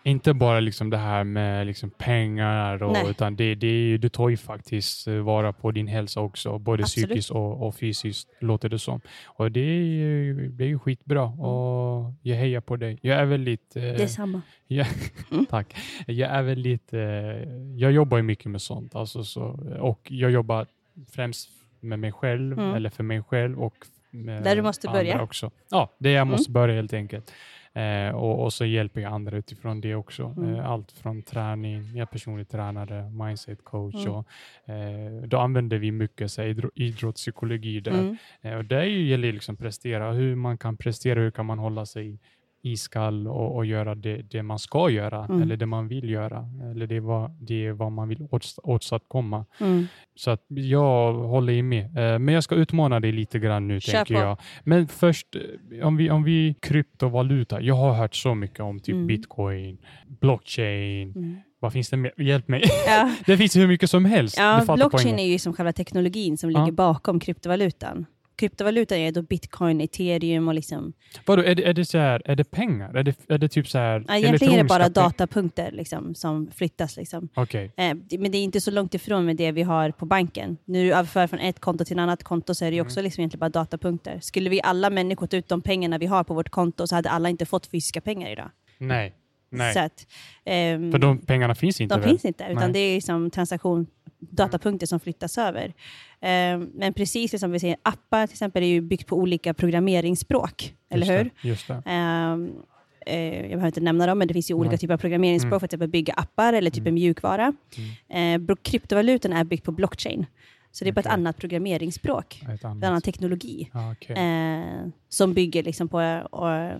Inte bara liksom det här med liksom pengar, och, Nej. utan det, det, du tar ju faktiskt eh, vara på din hälsa också, både Absolut. psykiskt och, och fysiskt, låter det som. Och det är ju, det är ju skitbra och jag hejar på dig. Jag är väldigt... eh, Det är samma. Ja, Mm. Tack. Jag är väldigt... Eh, jag jobbar ju mycket med sånt. Alltså så, och jag jobbar främst med mig själv, Mm. eller för mig själv och med Där du måste andra börja. Också. Ja, det jag måste Mm. börja helt enkelt. Eh, och, och så hjälper jag andra utifrån det också. Mm. Eh, allt från träning, jag är personlig tränare, mindset coach. Mm. Och, eh, då använder vi mycket så här, idro- idrottspsykologi där. Mm. Eh, Och det gäller liksom prestera, hur man kan prestera, hur kan man hålla sig iskall och, och göra det, det man ska göra Mm. eller det man vill göra eller det är vad, det är vad man vill åstadkomma. Mm. Så att jag håller med. Eh, Men jag ska utmana dig lite grann nu Kör tänker på. jag. Men först, eh, om vi, om vi kryptovaluta. Jag har hört så mycket om typ Mm. bitcoin, blockchain. Mm. Vad finns det mer? Hjälp mig. Ja, det finns hur mycket som helst. Ja blockchain är ju som själva teknologin som Ja. ligger bakom kryptovalutan. Kryptovalutan är då bitcoin, ethereum och liksom... Vadå, är det, är det så här, är det pengar? Är det, är det typ så här Ja, egentligen är det bara datapunkter liksom, som flyttas. Liksom. Okej. Eh, men det är inte så långt ifrån med det vi har på banken. Du överför från ett konto till ett annat konto så är det ju också Mm. liksom egentligen bara datapunkter. Skulle vi alla människor ta ut de pengarna vi har på vårt konto så hade alla inte fått fysiska pengar idag. Nej. Nej. Att, ehm, För de pengarna finns inte de väl? finns inte, utan Nej. det är liksom transaktion, datapunkter som flyttas över. Ehm, men precis som vi säger, appar till exempel är ju byggt på olika programmeringsspråk, eller Just hur? Det, just det. Ehm, eh, jag behöver inte nämna dem, men det finns ju olika Nej. typer av programmeringsspråk Mm. för att exempel bygga appar eller typ Mm. en mjukvara. Eh, bro- kryptovalutan är byggt på blockchain. Så det är bara ett Okej. annat programmeringsspråk, Ett en annat. annan teknologi. Ja, okej. Eh, som bygger liksom på... Och,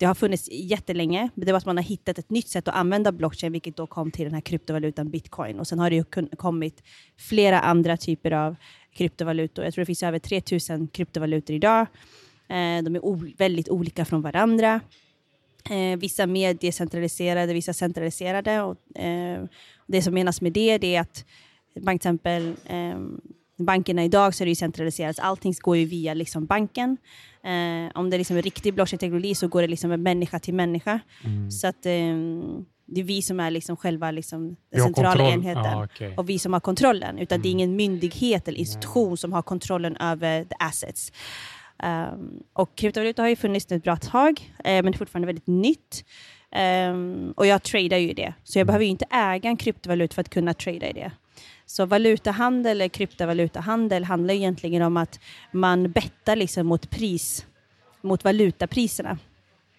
det har funnits jättelänge, men det var att man har hittat ett nytt sätt att använda blockchain, vilket då kom till den här kryptovalutan bitcoin. Och sen har det ju kommit flera andra typer av kryptovalutor. Jag tror det finns över 3000 kryptovalutor idag. Eh, de är väldigt olika från varandra. Eh, vissa mer decentraliserade, vissa centraliserade. Och, eh, det som menas med det, det är att till exempel eh, bankerna idag så är det ju centraliserat. Allting går ju via liksom banken. Eh, om det är liksom en riktig blockchain-teknologi så går det liksom med människa till människa. Mm. Så att eh, det är vi som är liksom själva liksom den centrala kontroll. enheten. Ja, okej. Och vi som har kontrollen. Utan det är Mm. ingen myndighet eller institution som har kontrollen över the assets. Um, och kryptovaluta har ju funnits ett bra tag, eh, men det är fortfarande väldigt nytt. Ehm, och jag tradar ju i det, så jag Mm. behöver ju inte äga en kryptovaluta för att kunna trada i det. Så valutahandel eller kryptovalutahandel handlar egentligen om att man bettar liksom mot pris, mot valutapriserna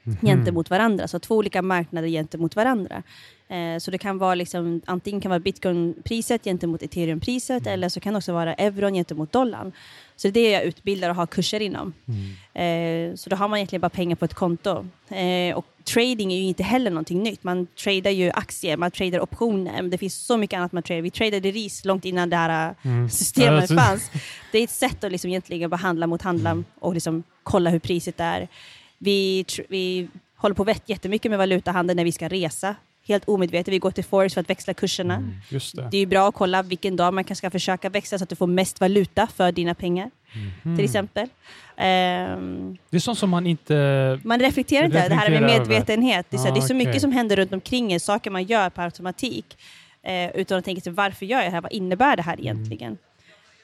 Mhm. gentemot varandra. Så två olika marknader gentemot varandra. Eh, så det kan vara liksom, antingen kan vara bitcoinpriset gentemot ethereumpriset Mm. eller så kan det också vara euron gentemot dollarn. Så det är det jag utbildar och har kurser inom. Mm. Eh, så då har man egentligen bara pengar på ett konto. Eh, och trading är ju inte heller någonting nytt. Man tradar ju aktier, man tradar optioner. Det finns så mycket annat man tradar. Vi tradade ris långt innan det här Mm. systemet Alltså- fanns. Det är ett sätt att liksom egentligen bara handla mot handla och liksom kolla hur priset är. Vi, vi håller på vet jättemycket med valutahandel när vi ska resa. Helt omedvetet. Vi går till Forex för att växla kurserna. Mm, det. Det är ju bra att kolla vilken dag man kanske ska försöka växla så att du får mest valuta för dina pengar. Mhm. Till exempel. Ehm, Det är sånt som man inte... man reflekterar inte. Det här är med Reflekterar medvetenhet. Det är, så, Ah, det är så okej. mycket som händer runt omkring er, saker man gör på automatik. Eh, utan att tänka sig varför gör jag det här? Vad innebär det här egentligen?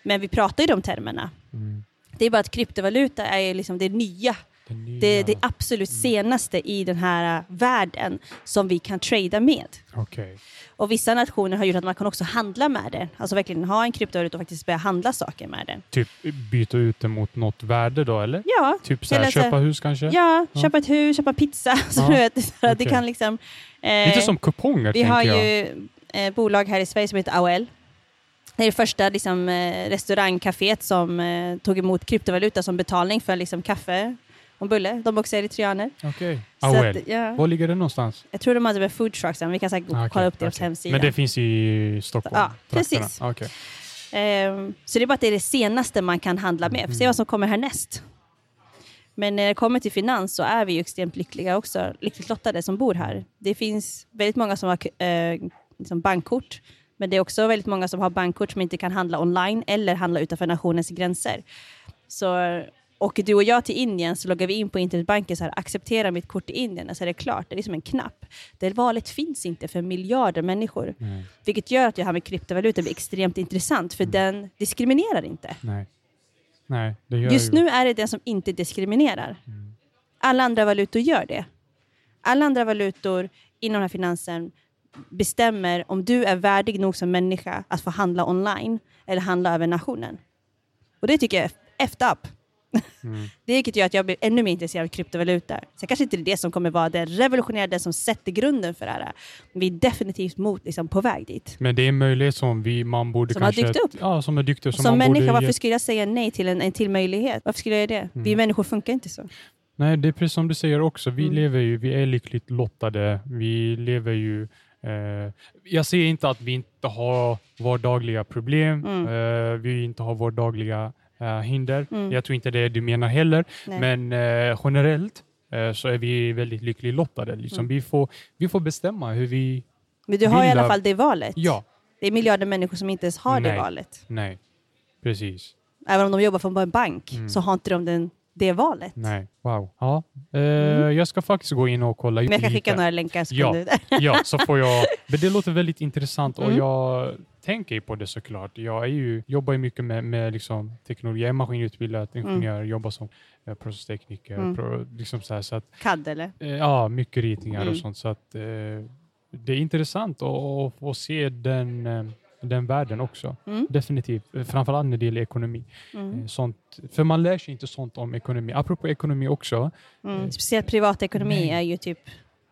Men vi pratar ju de termerna. Mm, Det är bara att kryptovaluta är liksom det nya. Det. Det, absolut senaste i den här äh, världen som vi kan trada med. Okej. Och vissa nationer har gjort att man kan också handla med det. Alltså verkligen ha en kryptovaluta och faktiskt börja handla saker med den. Typ byta ut det mot något värde då, eller? Ja, Typ så här, Eller köpa hus kanske? ja, Ja. köpa ett hus, köpa pizza. Så Ja, du vet, så att det kan liksom... eh, Lite som kuponger, Vi har jag. ju eh, bolag här i Sverige som heter AOL. Det är det första liksom, eh, restaurangcaféet som eh, tog emot kryptovaluta som betalning för liksom, kaffe och bulle. De är också eritreaner. Okej. Så AOL. att, ja. Var ligger det någonstans? Jag tror de hade med food trucks, men vi kan säkert Ah, okej, kolla upp deras okej. hemsida. Men det finns i Stockholm? Ja, trakterna. precis. Ah, okej. Ehm, så det är bara att det är det senaste man kan handla med. Får se Mm. vad som kommer härnäst. Men när det kommer till finans så är vi ju extremt lyckliga också, lyckligt lottade som bor här. Det finns väldigt många som har eh, liksom bankkort, men det är också väldigt många som har bankkort som inte kan handla online eller handla utanför nationens gränser. Så åker du och jag till Indien så loggar vi in på internetbanken så här, acceptera mitt kort i Indien, så är det klart. Det är som en knapp. Det valet finns inte för miljarder människor. Nej. Vilket gör att det här med kryptovaluta blir extremt intressant, för den diskriminerar inte. Nej. Nej, det gör Just ju... nu är det den som inte diskriminerar. Mm. Alla andra valutor gör det. Alla andra valutor inom den här finansen bestämmer om du är värdig nog som människa att få handla online eller handla över nationen. Och det tycker jag är effed up. Mm. Det vilket gör att jag blir ännu mer intresserad av kryptovalutor. Så kanske inte det är det som kommer vara det revolutionära, det som sätter grunden för det här. Vi är definitivt mot, liksom, på väg dit. Men det är en möjlighet som vi, man borde Som har kanske... dykt upp. Ja, som har dykt upp. Som, man människa, borde varför skulle jag säga nej till en, en till möjlighet? Varför skulle jag göra det? Vi Mm. människor funkar inte så. Nej, det är precis som du säger också. Vi Mm. lever ju, vi är lyckligt lottade. Vi lever ju... Eh, jag säger inte att vi inte har vardagliga problem. Mm. Eh, vi inte har vardagliga eh, hinder. Mm. Jag tror inte det du menar heller. Nej. Men eh, generellt eh, så är vi väldigt lyckligt lottade. Liksom. Mm. Vi, får, vi får bestämma hur vi... Men du har i alla av- fall det valet. Ja, Det är miljarder människor som inte ens har det Nej. valet. nej, precis. Även om de jobbar på en bank Mm. så har inte de den, det valet. Nej, wow. Ja, eh, Mm. Jag ska faktiskt gå in och kolla Men jag kan skicka några länkar så Ja. Ja, så får jag... Men det låter väldigt intressant och Mm. jag tänker på det såklart. Jag är ju, jobbar ju mycket med, med liksom teknologi. Jag är maskinutbildad ingenjör, jobbar som eh, processtekniker. Mm. Pro, liksom så här, så att, CAD eller? eh, ja, mycket ritningar Mm. och sånt. Så att, eh, det är intressant att, att få se den, eh, den världen också. Mm. Definitivt. Eh, Framförallt när det gäller ekonomi. Mm. Eh, Sånt, för man lär sig inte sånt om ekonomi. Apropå ekonomi också. Mm. Speciellt privatekonomi Nej. är ju typ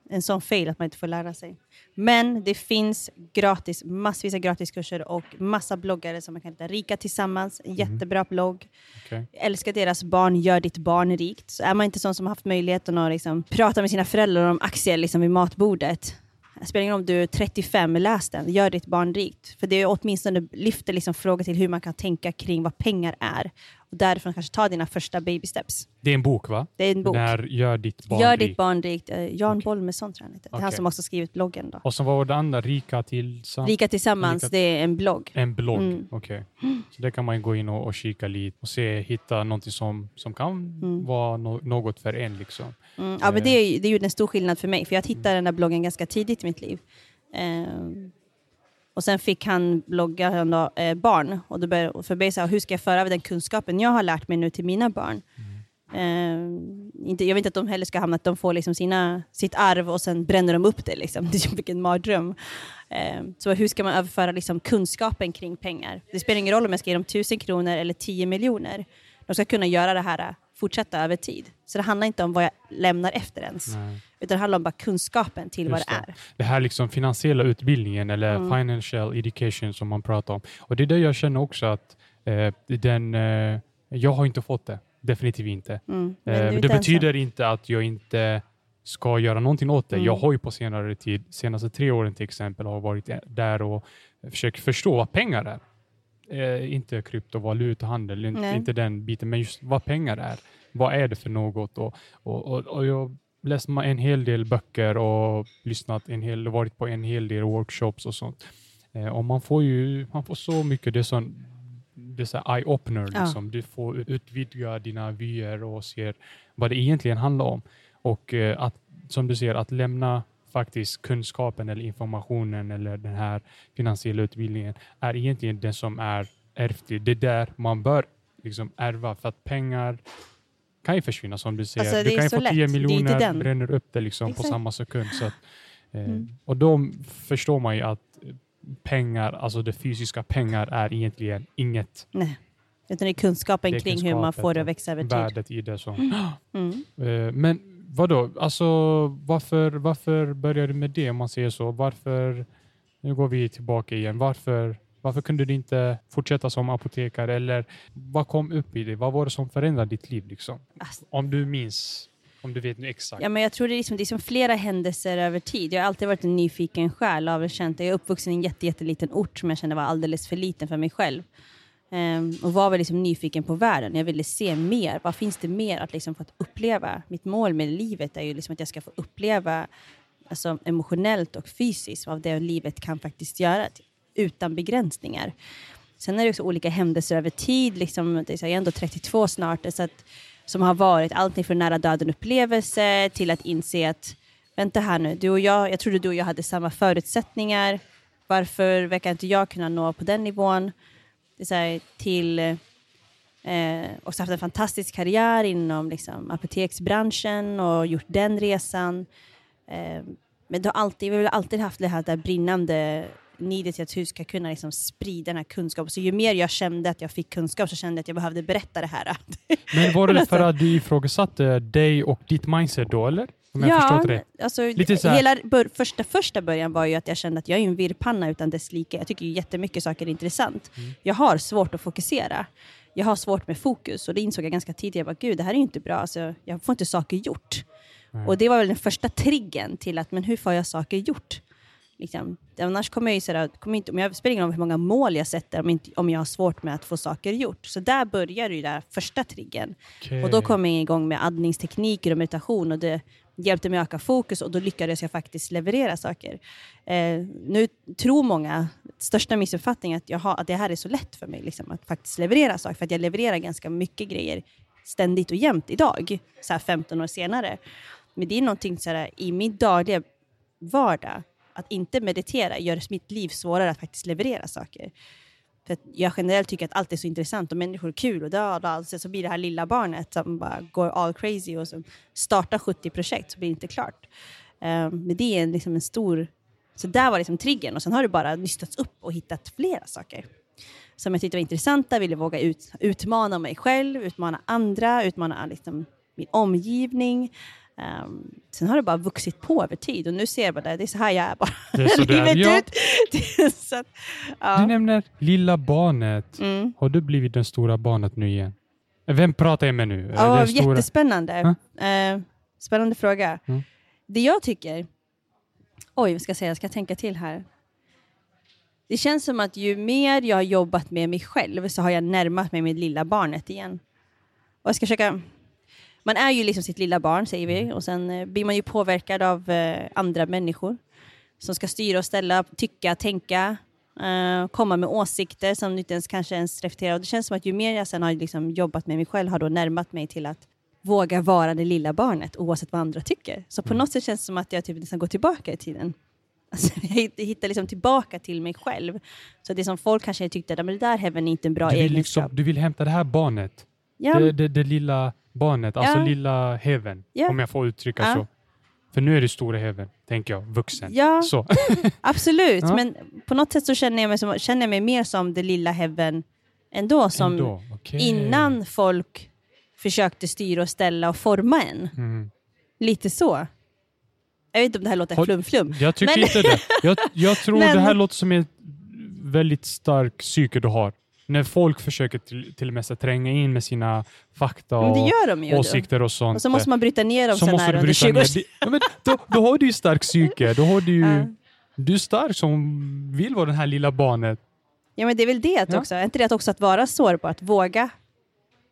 en sån fail att man inte får lära sig. Men det finns gratis, massvis av gratiskurser och massa bloggare som man kan hitta. Rika Tillsammans, Mm. jättebra blogg. Jag älskar deras barn, gör ditt barn rikt. Så är man inte sån som har haft möjligheten att liksom prata med sina föräldrar om aktier liksom vid matbordet. Det spelar ingen roll om du är 35, läs den. Gör ditt barn rikt. För det är åtminstone lyfter liksom frågan till hur man kan tänka kring vad pengar är. Därifrån kanske ta dina första baby steps. Det är en bok va? Det är en bok. Den här Gör ditt barn Gör ditt barn rikt. Eh, Jan Okej. Bolmesson tror jag han heter. Det är han Okej. som också skrivit bloggen. Då. Och så var det andra, Rika tillsammans. Rika Tillsammans, Rika- det är en blogg. En blogg, Mm. okej. Så där kan man gå in och, och kika lite och se, hitta någonting som, som kan Mm. vara no, något för en. Liksom. Mm, ja, men det, är, ju- det gjorde en stor skillnad för mig, för jag hittade den där bloggen ganska tidigt i mitt liv. Ehm, och sen fick han blogga han eh, barn, och då började, för mig hur ska jag föra över den kunskapen jag har lärt mig nu till mina barn? Eh, inte, jag vill inte att de heller ska hamna att de får liksom sina, sitt arv och sen bränner de upp det. Liksom. Det är vilken mardröm. Eh, så hur ska man överföra liksom, kunskapen kring pengar? Det spelar ingen roll om jag ska ge dem tusen kronor eller 10 miljoner. De ska kunna göra det här, eh, fortsätta över tid. Så det handlar inte om vad jag lämnar efter ens. Nej. Utan det handlar om bara kunskapen till vad Just det det. är. Det här liksom finansiella utbildningen eller Mm. financial education som man pratar om. Och det är det jag känner också att eh, den, eh, jag har inte fått det. Definitivt inte. Mm. Eh, det inte betyder inte att jag inte ska göra någonting åt det. Mm. Jag har ju på senare tid, senaste tre åren till exempel, har varit där och försökt förstå vad pengar är. Eh, inte kryptovalutahandel, Nej. inte den biten, men just vad pengar är. Vad är det för något? Och, och, och, och jag läst en hel del böcker och lyssnat en hel, varit på en hel del workshops och sånt. Eh, och man får ju man får så mycket, det är sån, det är eye-opener. Ja. Liksom. Du får utvidga dina vyer och ser vad det egentligen handlar om. Och eh, att, som du ser, att lämna faktiskt kunskapen eller informationen eller den här finansiella utbildningen är egentligen den som är ärftlig. Det är där man bör liksom ärva för att pengar kan ju försvinna som du säger. Alltså, du kan ju så få lätt. 10 Det är inte miljoner, bränner upp det liksom på samma sekund. Så att, eh, Mm. Och då förstår man ju att pengar, alltså det fysiska pengar är egentligen inget Nej. Utan det är kunskapen Det är kring hur man får det att växa över tid. värdet i det. Som, Mm. Eh, Men vadå, alltså varför, varför började du med det om man säger så? Varför, nu går vi tillbaka igen, varför, varför kunde du inte fortsätta som apotekare eller vad kom upp i dig? Vad var det som förändrade ditt liv liksom? Alltså, Om du minns, om du vet nu exakt. Ja, men jag tror det är, liksom, det är som flera händelser över tid. Jag har alltid varit en nyfiken själ. Av känt. Jag är uppvuxen i en jätte, jätteliten ort som jag kände var alldeles för liten för mig själv. Ehm, och var väl liksom nyfiken på världen. Jag ville se mer. Vad finns det mer att liksom få att uppleva? Mitt mål med livet är ju liksom att jag ska få uppleva alltså, emotionellt och fysiskt vad det livet kan faktiskt göra utan begränsningar. Sen är det också olika händelser över tid. Liksom, det är jag är ändå 32 snart. Så att, som har varit allting från nära döden upplevelse till att inse att vänta här nu, du och jag, jag trodde du och jag hade samma förutsättningar. Varför verkar inte jag kunna nå på den nivån? Det är så här, till eh, också haft en fantastisk karriär inom liksom, apoteksbranschen och gjort den resan. Eh, men du har alltid, vi har alltid haft det här där brinnande till att hur ska jag kunna liksom sprida den här kunskapen. Så ju mer jag kände att jag fick kunskap så kände jag att jag behövde berätta det här. Men var det för att du ifrågasatte dig och ditt mindset då eller? Om jag förstått rätt? Alltså, Lite så här- hela bör, första, första början var ju att jag kände att jag är en virrpanna utan dess like. Jag tycker ju jättemycket saker är intressant. Mm. Jag har svårt att fokusera. Jag har svårt med fokus och det insåg jag ganska tidigt. Jag bara, gud det här är ju inte bra. Alltså, jag får inte saker gjort. Nej. Och det var väl den första triggen till att, men hur får jag saker gjort? Liksom. Annars kommer jag ju sådär, kommer inte, om jag spelar ingen roll hur många mål jag sätter om, inte, om jag har svårt med att få saker gjort. Så där börjar ju den första triggen. Okej. Och då kom jag igång med andningstekniker och meditation och det hjälpte mig att öka fokus och då lyckades jag faktiskt leverera saker. Eh, nu tror många, största missuppfattningen att, jag har, att det här är så lätt för mig liksom, att faktiskt leverera saker, för att jag levererar ganska mycket grejer ständigt och jämt idag, så här 15 år senare. Men det är någonting så i min dagliga vardag, att inte meditera gör mitt liv svårare att faktiskt leverera saker. För att jag generellt tycker att allt är så intressant och människor är kul och död och alltså, Så blir det här lilla barnet som bara går all crazy och som startar 70 projekt så blir det inte klart. Um, men det är en, liksom en stor... Så där var liksom triggern och sen har det bara nystats upp och hittat flera saker som jag tyckte var intressanta, ville våga ut, utmana mig själv, utmana andra, utmana liksom, min omgivning. Um, sen har det bara vuxit på över tid och nu ser jag bara det, det är så här jag är bara. Det är så där, Livet ja. ut. Så att, ja. Du nämner lilla barnet. Mm. Har du blivit det stora barnet nu igen? Vem pratar jag med nu? Ja, det stora... jättespännande. Eh, spännande fråga. Mm. Det jag tycker... Oj, vad ska jag säga? Jag ska tänka till här. Det känns som att ju mer jag har jobbat med mig själv så har jag närmat mig mitt lilla barnet igen. Och jag ska försöka... Man är ju liksom sitt lilla barn, säger vi, och sen eh, blir man ju påverkad av eh, andra människor som ska styra och ställa, tycka, tänka, eh, komma med åsikter som inte ens kanske ens reflekterar. Och det känns som att ju mer jag sen har liksom jobbat med mig själv har då närmat mig till att våga vara det lilla barnet oavsett vad andra tycker. Så på något sätt känns det som att jag typ nästan går tillbaka i tiden. Alltså, jag hitt- hittar liksom tillbaka till mig själv. Så det som folk kanske tyckte, att "Men det där Heaven är inte en bra Du egenskap. liksom, du vill hämta det här barnet. ja, Det, det, det lilla barnet, alltså Ja. lilla Heaven. Ja. Om jag får uttrycka Ja. så. För nu är det stora Heaven, tänker jag. Vuxen. ja Så. absolut. Men på något sätt så känner jag mig, som, känner jag mig mer som det lilla Heaven ändå. Som Ändå. okej. innan folk försökte styra och ställa och forma en. Mm. Lite så. Jag vet inte om det här låter flum-flum. Jag tycker Men- inte det. Jag, jag tror Men- det här låter som ett väldigt stark psyke du har. När folk försöker till, till och med tränga in med sina fakta och åsikter och sånt. Och så måste man bryta ner dem Så sen här under bryta 20 ner. år. Ja, men då, då har du ju stark psyke. Då har du ju. Du är stark som vill vara det här lilla barnet. Ja men det är väl det Ja. också. Är inte det också att vara sårbar, att våga?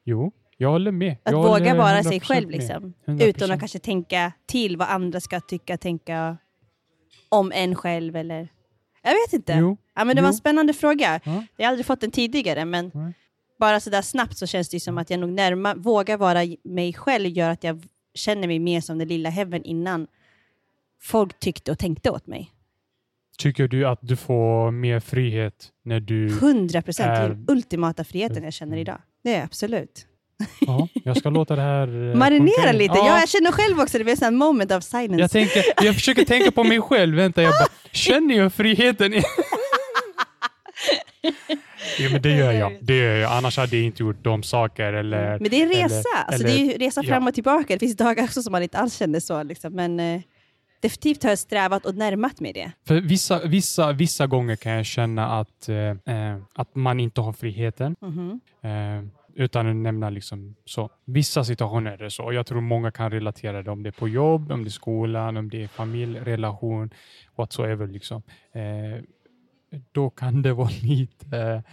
Jo. Jag håller med. Att jag våga håller vara sig 100% själv liksom. 100%. Utan att kanske tänka till vad andra ska tycka, tänka om en själv eller... Jag vet inte. Jo, Ja, men det var en jo. spännande fråga. Ja. Jag har aldrig fått den tidigare, men Nej. bara sådär snabbt så känns det som att jag nog närma, vågar vara mig själv gör att jag känner mig mer som den lilla Heaven innan folk tyckte och tänkte åt mig. Tycker du att du får mer frihet när du... 100 procent. Är den ultimata friheten jag känner idag. Det är absolut. Ja, jag ska låta det här... eh, Marinera sjunka in. lite. Ja, Ja, jag känner själv också, det blir en moment of silence. jag, tänker, jag försöker tänka på mig själv. Vänta, jag bara, känner jag friheten? ja, men det gör jag. Det gör jag. Annars hade jag inte gjort de saker. Eller, Men det är en resa. eller- alltså, eller- det är resa fram ja. och tillbaka. Det finns dagar också som man inte alls känner så. Liksom. Men eh, definitivt har jag strävat och närmat mig det. För vissa, vissa, vissa gånger kan jag känna att, eh, eh, att man inte har friheten. Mhm. Eh, utan att nämna liksom så. Vissa situationer är det så. Jag tror många kan relatera det om det är på jobb, om det är skolan, om det är familj, relation, whatsoever. Liksom. Eh, då kan det vara lite,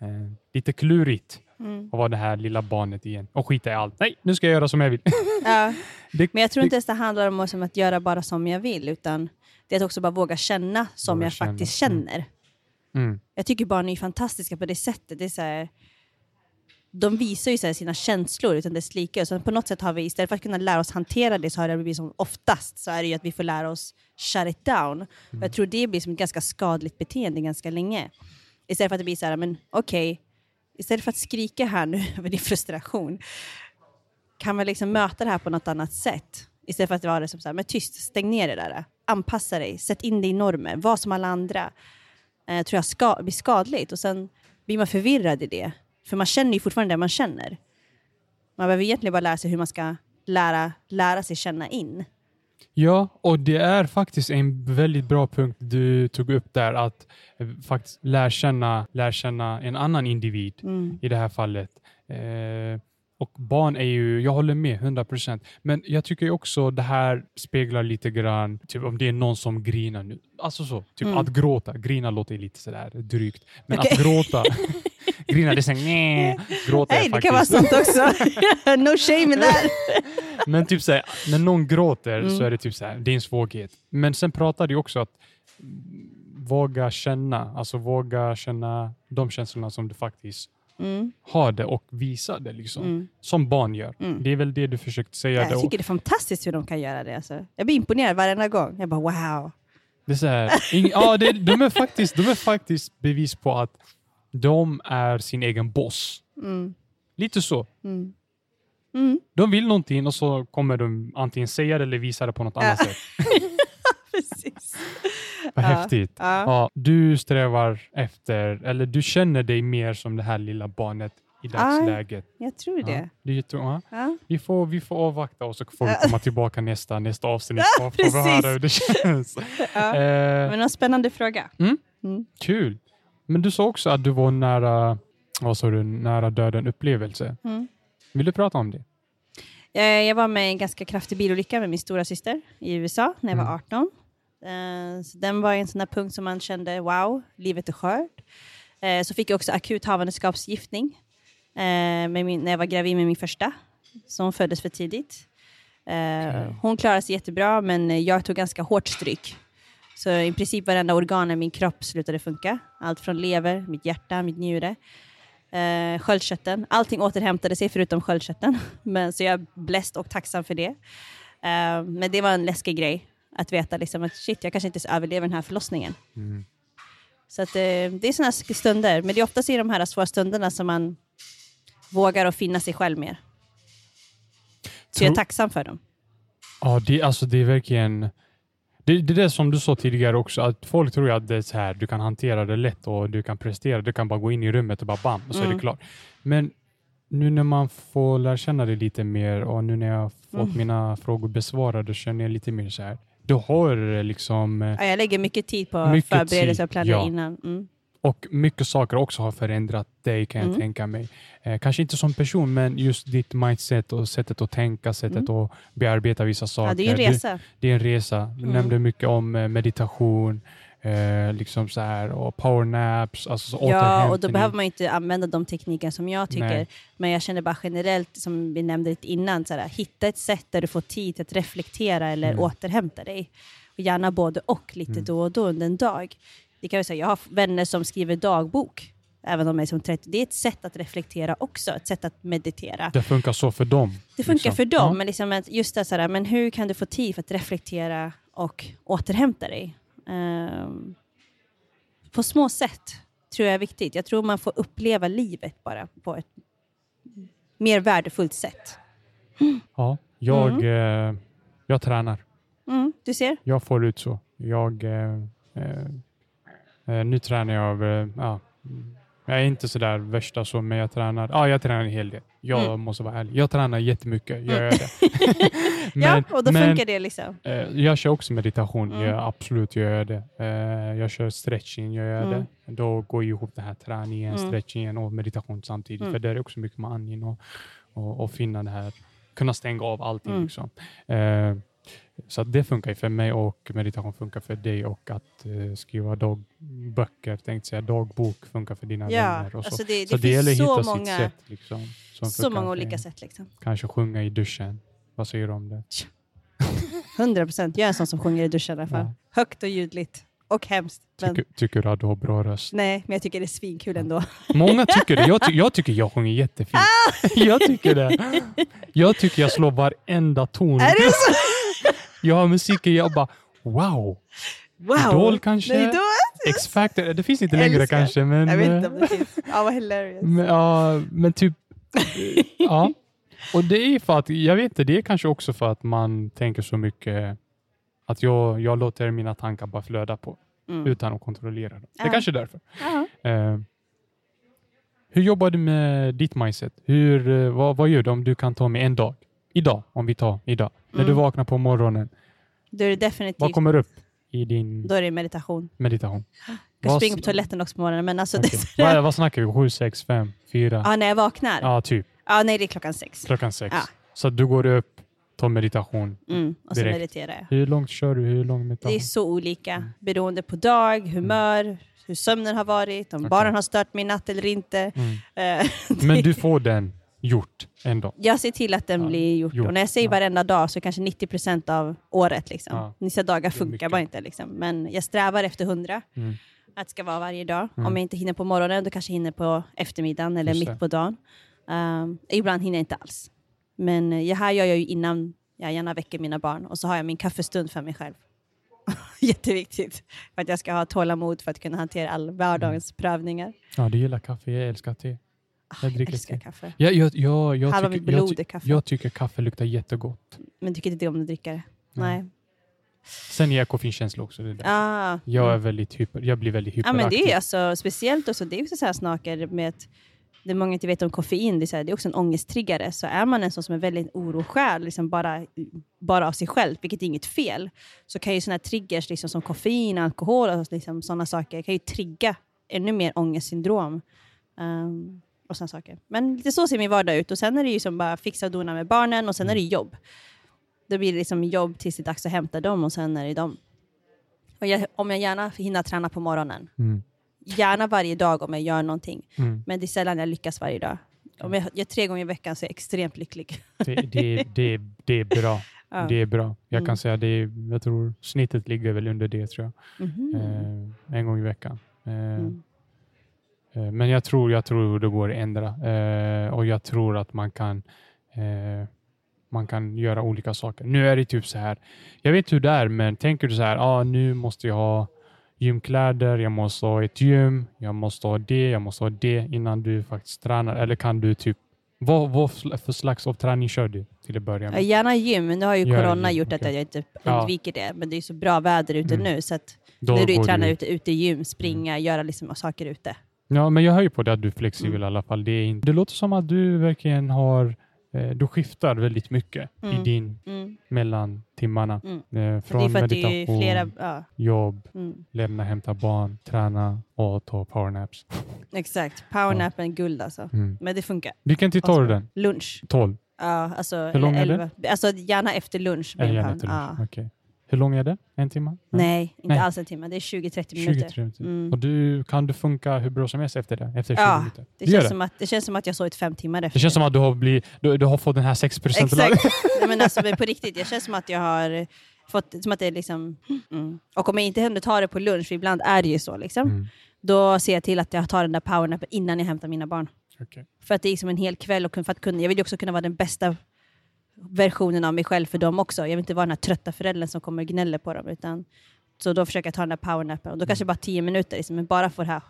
eh, lite klurigt Mm. att vara det här lilla barnet igen och skita i allt. Nej, nu ska jag göra som jag vill. Ja. Det- Men jag tror inte ens det handlar om att göra bara som jag vill, utan det är att också bara våga känna som Våga jag känna. faktiskt Mm. känner. Mm. Jag tycker barn är fantastiska på det sättet. Det är så här, de visar ju så sina känslor utan dess like. Så på något sätt har vi, istället för att kunna lära oss hantera det, så har det blivit som oftast, så är det ju att vi får lära oss shut it down. Och jag tror det blir som ett ganska skadligt beteende ganska länge. Istället för att det blir så här, men okej, istället för att skrika här nu över din frustration, kan man liksom möta det här på något annat sätt? Istället för att vara det som så här, men tyst, stäng ner det där. Anpassa dig, sätt in dig i normer, var som alla andra. Eh, tror jag ska, blir skadligt och sen blir man förvirrad i det. För man känner ju fortfarande det man känner. Man behöver egentligen bara lära sig hur man ska lära, lära sig känna in. Ja, och det är faktiskt en väldigt bra punkt du tog upp där, att eh, faktiskt lära känna, lära känna en annan individ Mm. i det här fallet. Eh, och barn är ju, jag håller med 100%, men jag tycker också det här speglar lite grann, typ om det är någon som grinar nu. Alltså så, typ Mm. att gråta. Grina låter lite sådär drygt, men Okej. att gråta, grina det är såhär, nej, gråta är Nej, det kan vara faktiskt. sånt också. no shame in that. Men typ såhär, när någon gråter Mm. så är det typ såhär, det är en svaghet. Men sen pratar du också att våga känna, alltså våga känna de känslorna som du faktiskt Mm. har det och visa det liksom. Mm. Som barn gör. Mm. Det är väl det du försökt säga. Jag då. tycker det är fantastiskt hur de kan göra det. Alltså. Jag blir imponerad varenda gång. Jag bara wow. Det är så här, ja, det, de, är faktiskt, de är faktiskt bevis på att de är sin egen boss. Mm. Lite så. Mm. Mm. De vill någonting och så kommer de antingen säga det eller visa det på något annat Ja. sätt. Vad Ja. häftigt. Ja. Ja, du strävar efter, eller du känner dig mer som det här lilla barnet i dagsläget. Jag tror det. Ja, det jätte- ja. Ja. Vi, får, vi får avvakta och så får vi Ja. komma tillbaka nästa, nästa avsnitt Ja, och precis. höra hur det känns. Ja. Eh, Men en spännande fråga. Kul. Men du sa också att du var nära, vad sa du, nära döden upplevelse. Mm. Vill du prata om det? Eh, Jag var med i en ganska kraftig bilolycka med min stora syster i USA när jag var Mm. 18. Eh, Så den var en sån här punkt som man kände, wow, livet är skört. Eh, Så fick jag också akut havandeskapsgiftning eh, med min, när jag var gravid med min första, som föddes för tidigt. Hon klarade sig jättebra, men jag tog ganska hårt stryk. Så i princip varenda organ i min kropp slutade funka. Allt från lever, mitt hjärta, mitt njure, eh, sköldkörteln. Allting återhämtade sig förutom sköldkörteln. Men, så jag är bläst och tacksam för det. Eh, men det var en läskig grej att veta liksom att shit, jag kanske inte ens överlever den här förlossningen. Mm. Så att, eh, det är sådana stunder. Men det är oftast i de här svåra stunderna som man vågar att finna sig själv mer. Så jag är tacksam för dem. Ja, det, alltså det är verkligen... Det, det är det som du sa tidigare också, att folk tror att det är så här, du kan hantera det lätt och du kan prestera. Du kan bara gå in i rummet och bara bam, och så är Mm. det klart. Men nu när man får lära känna det lite mer och nu när jag har fått Mm. mina frågor besvarade känner jag lite mer så här. Du har liksom... eh, Ja, jag lägger mycket tid på Mycket förberedelse och planera ja. innan. Mm. Och mycket saker också har förändrat dig kan jag Mm. tänka mig. Eh, kanske inte som person, men just ditt mindset och sättet att tänka, sättet att bearbeta vissa saker. Mm. Ja, det är en Du- resa. det är en resa. Du Mm. nämnde mycket om eh, meditation, eh, liksom så här, och powernapps, alltså så Ja, och då behöver man ju inte använda de tekniker som jag tycker. Nej. Men jag känner bara generellt, som vi nämnde lite innan, så här, hitta ett sätt där du får tid att reflektera eller Mm. återhämta dig. Och gärna både och, lite Mm. då och då under en dag. Det kan jag, säga, jag har vänner som skriver dagbok, även om de är som 30. Det är ett sätt att reflektera också, ett sätt att meditera. Det funkar så för dem. Det funkar liksom. för dem, Ja. men liksom just det, så här, men hur kan du få tid för att reflektera och återhämta dig? Ehm, på små sätt tror jag är viktigt. Jag tror man får uppleva livet bara på ett mer värdefullt sätt. Ja, jag, eh, jag tränar. Mm, du ser? Jag får ut så. Jag, eh, eh, eh, nu tränar jag, eh, ja, mm, jag är inte så där värsta så, men jag tränar, ja, jag tränar en hel del. Jag Mm. måste vara ärlig. Jag tränar jättemycket, jag gör det. ja, och då men, funkar det liksom. eh, jag kör också meditation, Mm. jag, absolut jag gör det. Eh, jag kör stretching, jag gör Mm. det. Då går ihop den här träningen, Mm. stretchingen och meditation samtidigt. Mm. För det är också mycket med andning och, och, och finna det här, kunna stänga av allting. Mm. Liksom. Eh, så det funkar ju för mig och meditation funkar för dig och att eh, skriva dagböcker, tänkte säga dagbok, funkar för dina Ja, vänner. Och så alltså det, så det det gäller att så hitta sitt många, sätt. Liksom, som så många olika en. sätt. Liksom. Kanske sjunga i duschen. Vad säger du om det? 100 procent. Jag är en sån som sjunger i duschen i alla fall. Ja. Högt och ljudligt. Och hemskt. Men, Tycker, tycker du att du har bra röst? nej, men jag tycker det är svinkul ändå. Många tycker det. Jag, ty jag tycker jag sjunger jättefint. Ah! jag tycker det. Jag tycker jag slår varenda ton. Är det så? Jag har musiken, jag bara wow. Wow! Idol kanske? Nej? X-Factor, det finns inte längre Älskar. kanske. Men, Jag vet inte om det finns. Ja, vad hilarious. men, ja, men typ, ja. Och det är för att, jag vet inte, det är kanske också för att man tänker så mycket att jag, jag låter mina tankar bara flöda på Mm. utan att kontrollera dem. Det är Ja. kanske är därför. Ja. Eh, hur jobbar du med ditt mindset? Hur, eh, vad, vad gör du om du kan ta med en dag? Idag, om vi tar idag. När du Mm. vaknar på morgonen, Då är det definitivt vad kommer upp i din då är det meditation. meditation? Jag Vad springer på toaletten också på morgonen. Men alltså Okej. det är vad, vad snackar vi? 7, 6, 5, 4? Ja, när jag vaknar? Ja. Ja, typ. nej, det är klockan sex. Klockan 6. Ja. Så du går upp, tar meditation. Mm, och så Direkt. mediterar jag. Hur långt kör du? Hur lång Det är så olika beroende på dag, humör, hur sömnen har varit, om Okej. barnen har stört min natt eller inte. Mm. Eh, Men du får den gjort ändå? Jag ser till att den Ja, blir gjort. gjort, Och när jag säger ja. varenda dag så kanske 90 procent av året. Liksom. Ja. Vissa dagar funkar bara inte. Liksom. Men jag strävar efter 100. Mm. Att det ska vara varje dag. Mm. Om jag inte hinner på morgonen, då kanske jag hinner på eftermiddagen eller Just mitt på dagen. Um, ibland hinner jag inte alls. Men eh, det här gör jag ju innan jag gärna väcker mina barn. Och så har jag min kaffestund för mig själv. Jätteviktigt. För att jag ska ha tålamod för att kunna hantera all vardagens prövningar. Ja, du gillar kaffe. Jag älskar te. Ah, Jag jag dricker älskar te. kaffe. Jag, jag, jag, jag, Halva tycker, mitt jag, blod är kaffe. jag tycker kaffe luktar jättegott. Men tycker inte det om du dricker det? Nej. Sen är jag koffeinkänslig också. Det är där. Ah, Jag, är mm. väldigt hyper, jag blir väldigt Ja, hyperaktiv. men det är alltså speciellt också, det är också så här snaker med att det många inte vet om koffein, det är, så här, det är också en ångesttriggare. Så är man en sån som är väldigt orosjäl, liksom bara, bara av sig själv, vilket är inget fel, så kan ju såna här triggers liksom, som koffein, alkohol och liksom, sådana saker kan ju trigga ännu mer ångestsyndrom. Um, och såna saker. Men lite så ser min vardag ut. Och sen är det ju som bara fixa och dona med barnen och sen är det jobb. Då blir det liksom jobb tills det är dags att hämta dem och sen är det dem. Jag, om jag gärna hinner träna på morgonen, Mm. Gärna varje dag om jag gör någonting. Mm. Men det är sällan jag lyckas varje dag. Om jag gör tre gånger i veckan så är jag extremt lycklig. Det, det, det, det är bra. Ja. Det är bra. Jag Mm. kan säga det jag tror snittet ligger väl under det tror jag. Mhm. Eh, en gång i veckan. Eh, Mm. eh, men jag tror, jag tror det går att ändra eh, och jag tror att man kan eh, man kan göra olika saker. Nu är det typ så här. Jag vet hur det är, men tänker du så här, ah, nu måste jag ha gymkläder, jag måste ha ett gym, jag måste ha det, jag måste ha det innan du faktiskt tränar. Eller kan du typ, vad, vad för slags av träning kör du till att börja Ja, med? Gärna gym, men nu har ju Gör corona gym, gjort att okej. jag inte Ja. undviker det. Men det är så bra väder ute Mm. nu, så att Då nu är det ju träna du- ute, ute i gym, springa, göra liksom saker ute. Ja, men jag hör ju på det att du är flexibel Mm. i alla fall. Det, är inte, det låter som att du verkligen har, eh, du skiftar väldigt mycket i Mm. din Mm. mellan timmarna. Mm. Eh, från meditation, flera... Ja, jobb, mm. lämna, hämta barn, träna och ta powernaps. Exakt. Powernappen är guld alltså. Mm. Men det funkar. Vilken tid tar du den? Lunch. 12? Ja, alltså, Hur lång är elva. Alltså gärna efter lunch. Gärna till lunch? ja. Okej. Hur lång är det? En timme? Nej, inte Nej. alls en timme. Det är 20-30 minuter. 20 minuter. Mm. Och du, kan du funka hur bra som helst efter det? Efter 20 Ja, minuter? Det Du känns, som att, det känns som att jag sovit fem timmar efter. Det känns som att du har, blivit, du, du har fått den här 6 procent Exakt. Nej, men alltså, men på riktigt, det känns som att jag har fått, som att det är liksom, mm. Och om jag inte hinner ta det på lunch, för ibland är det ju så, liksom, Mm. då ser jag till att jag tar den där powernappen innan jag hämtar mina barn. Okej. För att det är som en hel kväll och för att kunna, jag vill ju också kunna vara den bästa versionen av mig själv för dem också. Jag vill inte vara den här trötta föräldern som kommer och gnäller på dem. Utan, så då försöker jag ta den där powernappen. Och då kanske bara tio minuter, liksom, men bara för det här.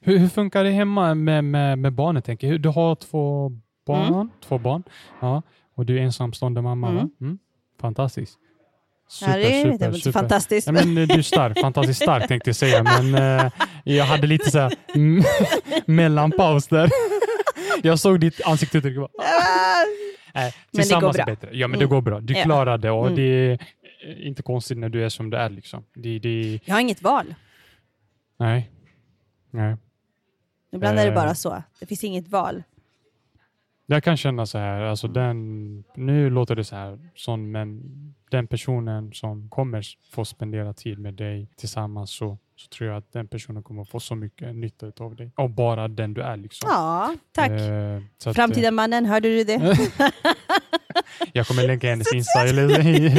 Hur, hur funkar det hemma med, med, med barnet? Tänker jag? Du har två barn, två barn. Ja. och du är ensamstående mamma. Mm. Va? Mm. Fantastiskt. Super, ja, det är super, super. fantastiskt. Ja, men, du är stark, fantastiskt stark tänkte jag säga, men eh, jag hade lite så här mm, mellanpaus där. jag såg ditt ansiktsuttryck och bara, äh, går tillsammans bra. bättre. Ja, men det Mm. går bra. Du Ja. klarar det och Mm. det är eh, inte konstigt när du är som du är. Liksom. Det, det, Jag har inget val. nej. nej. Ibland är det Eh. bara så. Det finns inget val. Jag kan känna så här, alltså den, nu låter det så här, sån, men den personen som kommer få spendera tid med dig tillsammans så, så tror jag att den personen kommer få så mycket nytta av dig. Och bara den du är. Liksom. Ja, tack. Eh, att, Framtida mannen, hörde du det? Jag kommer länka hennes Insta eller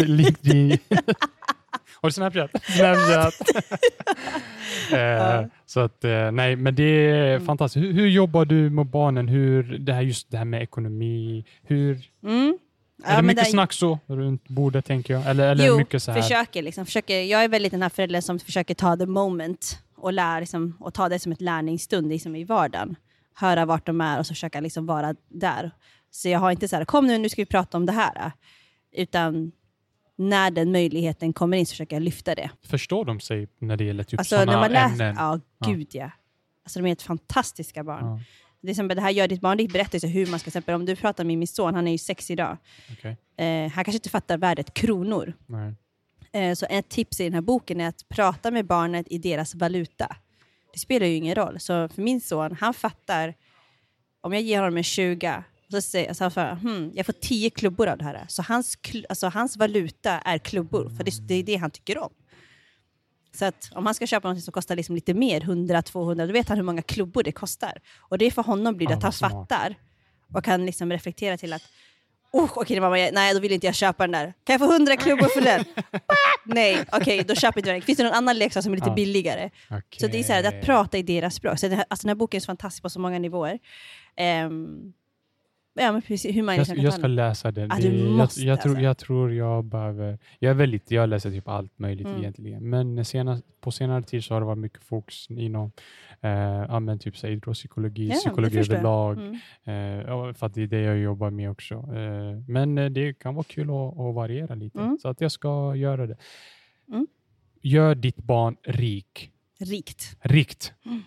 LinkedIn. Har du Snapchat? Snapchat. eh, så att, eh, nej, men det är Mm. fantastiskt. Hur, hur jobbar du med barnen? Hur, det här, just det här med ekonomi. Hur, Mm. Är det mycket där- snack så runt bordet tänker jag? Eller, eller Jo, mycket så här? försöker, liksom, försöker. Jag är väldigt den här föräldern som försöker ta the moment och, lär, liksom, och ta det som ett lärningsstund liksom, i vardagen. Höra vart de är och så försöka liksom, vara där. Så jag har inte så här, kom nu, nu ska vi prata om det här. Utan när den möjligheten kommer in så försöker jag lyfta det. Förstår de sig när det gäller typ Alltså sådana när man läser, ämnen? ja gud ja. Alltså de är ett fantastiska barn. Ja, Det, är som, det här gör ditt barn, det berättar ju så hur man ska, till exempel om du pratar med min son, han är ju sex idag. okej. Eh, han kanske inte fattar värdet kronor. Eh, Så ett tips i den här boken är att prata med barnet i deras valuta. Det spelar ju ingen roll. Så för min son, han fattar, om jag ger honom en 20, så säger så han för, hmm, jag får 10 klubbor av det här. Så hans, alltså hans valuta är klubbor, för det, det är det han tycker om. Så att om han ska köpa något som kostar liksom lite mer, 100-200, då vet han hur många klubbor det kostar. Och det för honom blir det Ja, att han smart. fattar och kan liksom reflektera till att Oh, okej, mamma, jag- nej, då vill inte jag köpa den där. Kan jag få 100 klubbor för den? nej, okej, då köper inte jag den. Finns det någon annan leksak som är lite Ja. billigare? Så det är så här, att prata i deras språk. Så den, här, alltså, den här boken är så fantastisk på så många nivåer. Ehm, ja, men precis, hur man Jag, jag ska läsa den. Ja, Det- jag, jag, tror, jag tror jag behöver... Jag är väldigt, jag läser typ allt möjligt Mm. egentligen. Men senast, på senare tid så har det varit mycket fokus inom eh, men typ så idrottspsykologi, Ja, psykologi överlag. Mm. Eh, för att det är det jag jobbar med också. Eh, men eh, det kan vara kul att, att variera lite. Mm. Så att jag ska göra det. Mm. Gör ditt barn rik. Rikt. Rikt. Mm.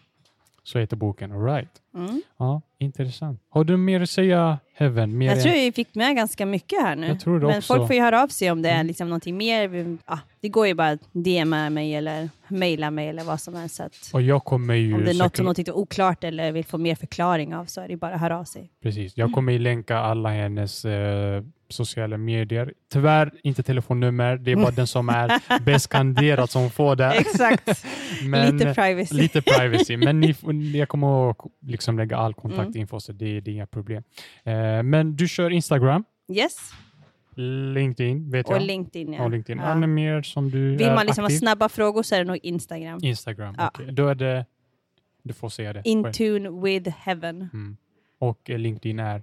Så heter boken. All right. Mm. Ja, intressant. Har du mer att säga, Heaven? Mer Jag tror vi fick med ganska mycket här nu. Jag tror det Men också. folk får ju höra av sig om det är Mm. liksom någonting mer. Ja, det går ju bara att DMa mig eller mejla mig eller vad som helst. Och jag kommer ju... om det är något som de tyckte oklart eller vill få mer förklaring av så är det bara att höra av sig. Precis. Jag kommer ju länka alla hennes eh, sociala medier. Tyvärr inte telefonnummer. Det är bara den som är bäst kandidat som får det. Exakt. Men, Lite privacy. lite privacy. Men ni, jag kommer att liksom lägga all Mm. kontaktinfo så det, det är inga problem. Eh, men du kör Instagram, Yes. LinkedIn vet Och jag. LinkedIn. Ja. Och LinkedIn. Ja. Något mer som du Vill är man liksom ha snabba frågor så är det nog Instagram. Instagram. Ja. okej. Då är det... Du får säga det. In tune with heaven. Mm. Och eh, LinkedIn är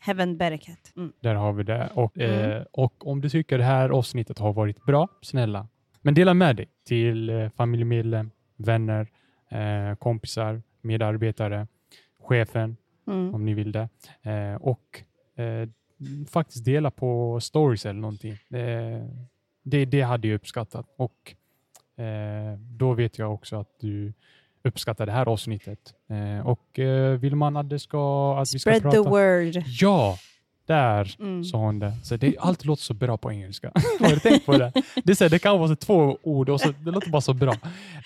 Heaven Bereket. Mm. Där har vi det. Och, Mm. eh, och om du tycker det här avsnittet har varit bra, snälla, men dela med dig till eh, familjemedlem, vänner, eh, kompisar, medarbetare, chefen Mm. om ni vill det. Eh, och eh, faktiskt dela på stories eller någonting. Eh, det, det hade jag uppskattat. Och eh, då vet jag också att du uppskattar det här avsnittet. Eh, och vill man att, det ska, att vi ska Spread prata... the word. Ja, där Mm. sa hon det. Så det allt låter så bra på engelska. har du tänkt på det? Det, är så här, det kan vara så två ord och så, det låter bara så bra.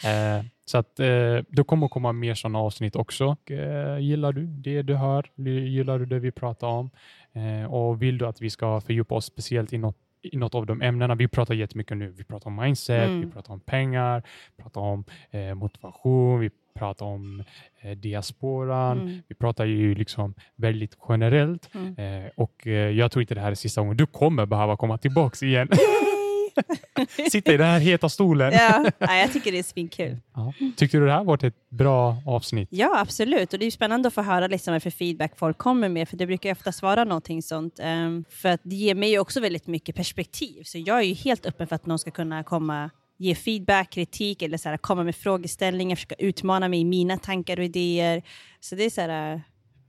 Eh, så att eh, det kommer komma mer sådana avsnitt också. Eh, gillar du det du hör? Gillar du det vi pratar om? Eh, och vill du att vi ska fördjupa oss speciellt i något i något av de ämnena. Vi pratar jättemycket nu. Vi pratar om mindset, Mm. vi pratar om pengar, vi pratar om eh, motivation, vi pratar om eh, diasporan. Mm. Vi pratar ju liksom väldigt generellt Mm. eh, och eh, jag tror inte det här är sista gången. Du kommer behöva komma tillbaks igen. Sitta i den här heta stolen. ja, ja, jag tycker det är svinkul. Ja. Tyckte du det här varit ett bra avsnitt? Ja, absolut. Och det är spännande att få höra liksom vad för feedback folk kommer med, för det brukar ju ofta svara någonting sånt. ehm, för att det ger mig också väldigt mycket perspektiv. Så jag är ju helt öppen för att någon ska kunna komma ge feedback, kritik eller så här, komma med frågeställningar, försöka utmana mig i mina tankar och idéer. Så det är så här,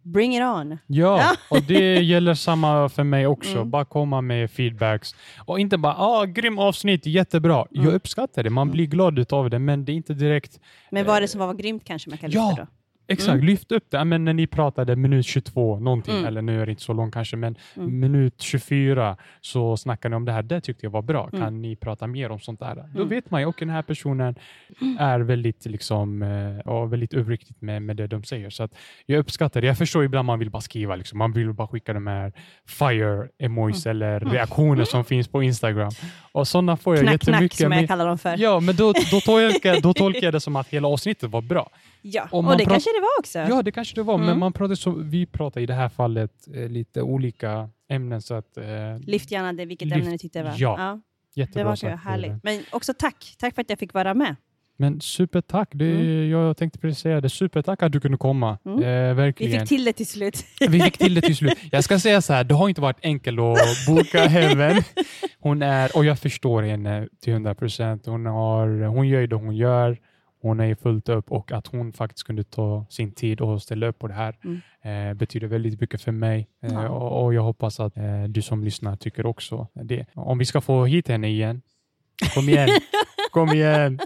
bring it on. Ja, och det gäller samma för mig också. Mm. Bara komma med feedbacks och inte bara ah, grym avsnitt, jättebra. Mm. Jag uppskattar det, man blir glad av det, men det är inte direkt Men vad är det som var grymt kanske man kan Ja. lyfta då? Exakt, Mm. lyft upp det. Men när ni pratade minut 22 någonting, Mm. eller nu är det inte så långt kanske, men Mm. minut 24 så snackade ni om det här. Det tyckte jag var bra. Mm. Kan ni prata mer om sånt där? Då Mm. vet man ju, och den här personen är väldigt, liksom, eh, ja, väldigt uppriktigt med, med det de säger. Så jag uppskattar det. Jag förstår ibland man vill bara skriva, liksom. man vill bara skicka de här fire emojis Mm. eller reaktioner som finns på Instagram. Och sådana får jag Knack, knack jättemycket. som men- jag kallar dem för. Ja, men då, då, tolkar, då tolkar jag det som att hela avsnittet var bra. Ja, och det pratar- kanske det var också. Ja, det kanske det var, men Mm. man pratar så, vi pratar i det här fallet eh, lite olika ämnen. Så att, eh, Lyft gärna det, vilket Lyft- ämne ni tyckte var. ja. det jättebra var sagt, kul, härligt. eh, Men också tack. Tack för att jag fick vara med. Men supertack. Det, Mm. Jag tänkte precis säga det. Supertack att du kunde komma. Mm. Eh, Vi verkligen. fick till det till slut. Vi fick till det till slut. Jag ska säga så här, det har inte varit enkelt att boka Heaven. Hon är, och jag förstår henne till 100 procent. Hon, har- hon gör det hon gör. Hon är fullt upp och att hon faktiskt kunde ta sin tid och ställa upp på det här eh, betyder väldigt mycket för mig. Eh, Ja. och, och jag hoppas att eh, du som lyssnar tycker också det. Om vi ska få hit henne igen, kom igen. Kom igen!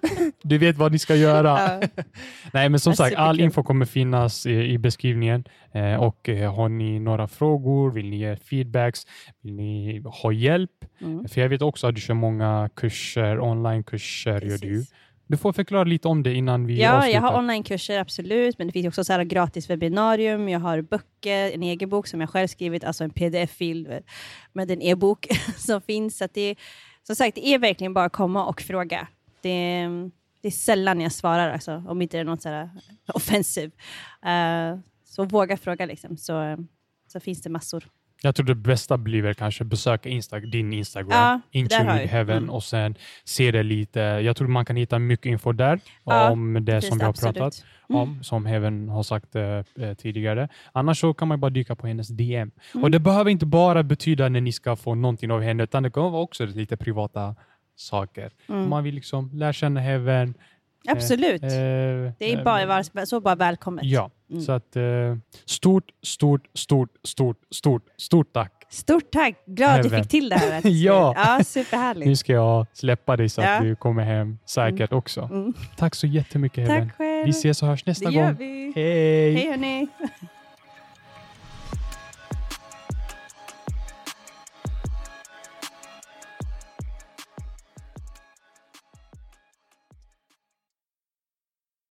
Du vet vad ni ska göra. Ja. Nej, men som sagt, all info kommer finnas i, i beskrivningen. Eh, och eh, har ni några frågor, vill ni ge feedbacks, vill ni ha hjälp? Mm. För jag vet också att du kör många kurser, onlinekurser gör du. Du får förklara lite om det innan vi Ja, avslutar. jag har onlinekurser, absolut. Men det finns också så här gratis webbinarium. Jag har böcker, en egen bok som jag själv skrivit, alltså en pdf-fil med en e-bok som finns. Så det, som sagt, det är verkligen bara att komma och fråga. Det, det är sällan jag svarar, alltså, om inte det är något så här offensiv. Eh, så våga fråga, liksom. så, så finns det massor. Jag tror det bästa blir väl kanske besöka Insta din Instagram, Ja, Into. Heaven Mm. och sen se det lite. Jag tror man kan hitta mycket info där Ja, om det Precis, som vi har absolut. pratat Mm. om, som Heaven har sagt eh, eh, tidigare. Annars så kan man bara dyka på hennes DM. Mm. Och det behöver inte bara betyda när ni ska få någonting av henne, utan det kan vara också lite privata saker. Mm. Man vill liksom lära känna Heaven. Absolut. eh, det är eh, bara, var, så bara välkommet. Ja, Mm. så att eh, stort, stort, stort, stort, stort, stort tack. Stort tack! Glad att du fick till det här. Ja. ja Nu superhärligt. ska jag släppa dig så att Ja. du kommer hem säkert också. Mm. Tack så jättemycket Heaven. Tack själv. Vi ses och hörs nästa det gör gång. vi. Hej! Hej hörni.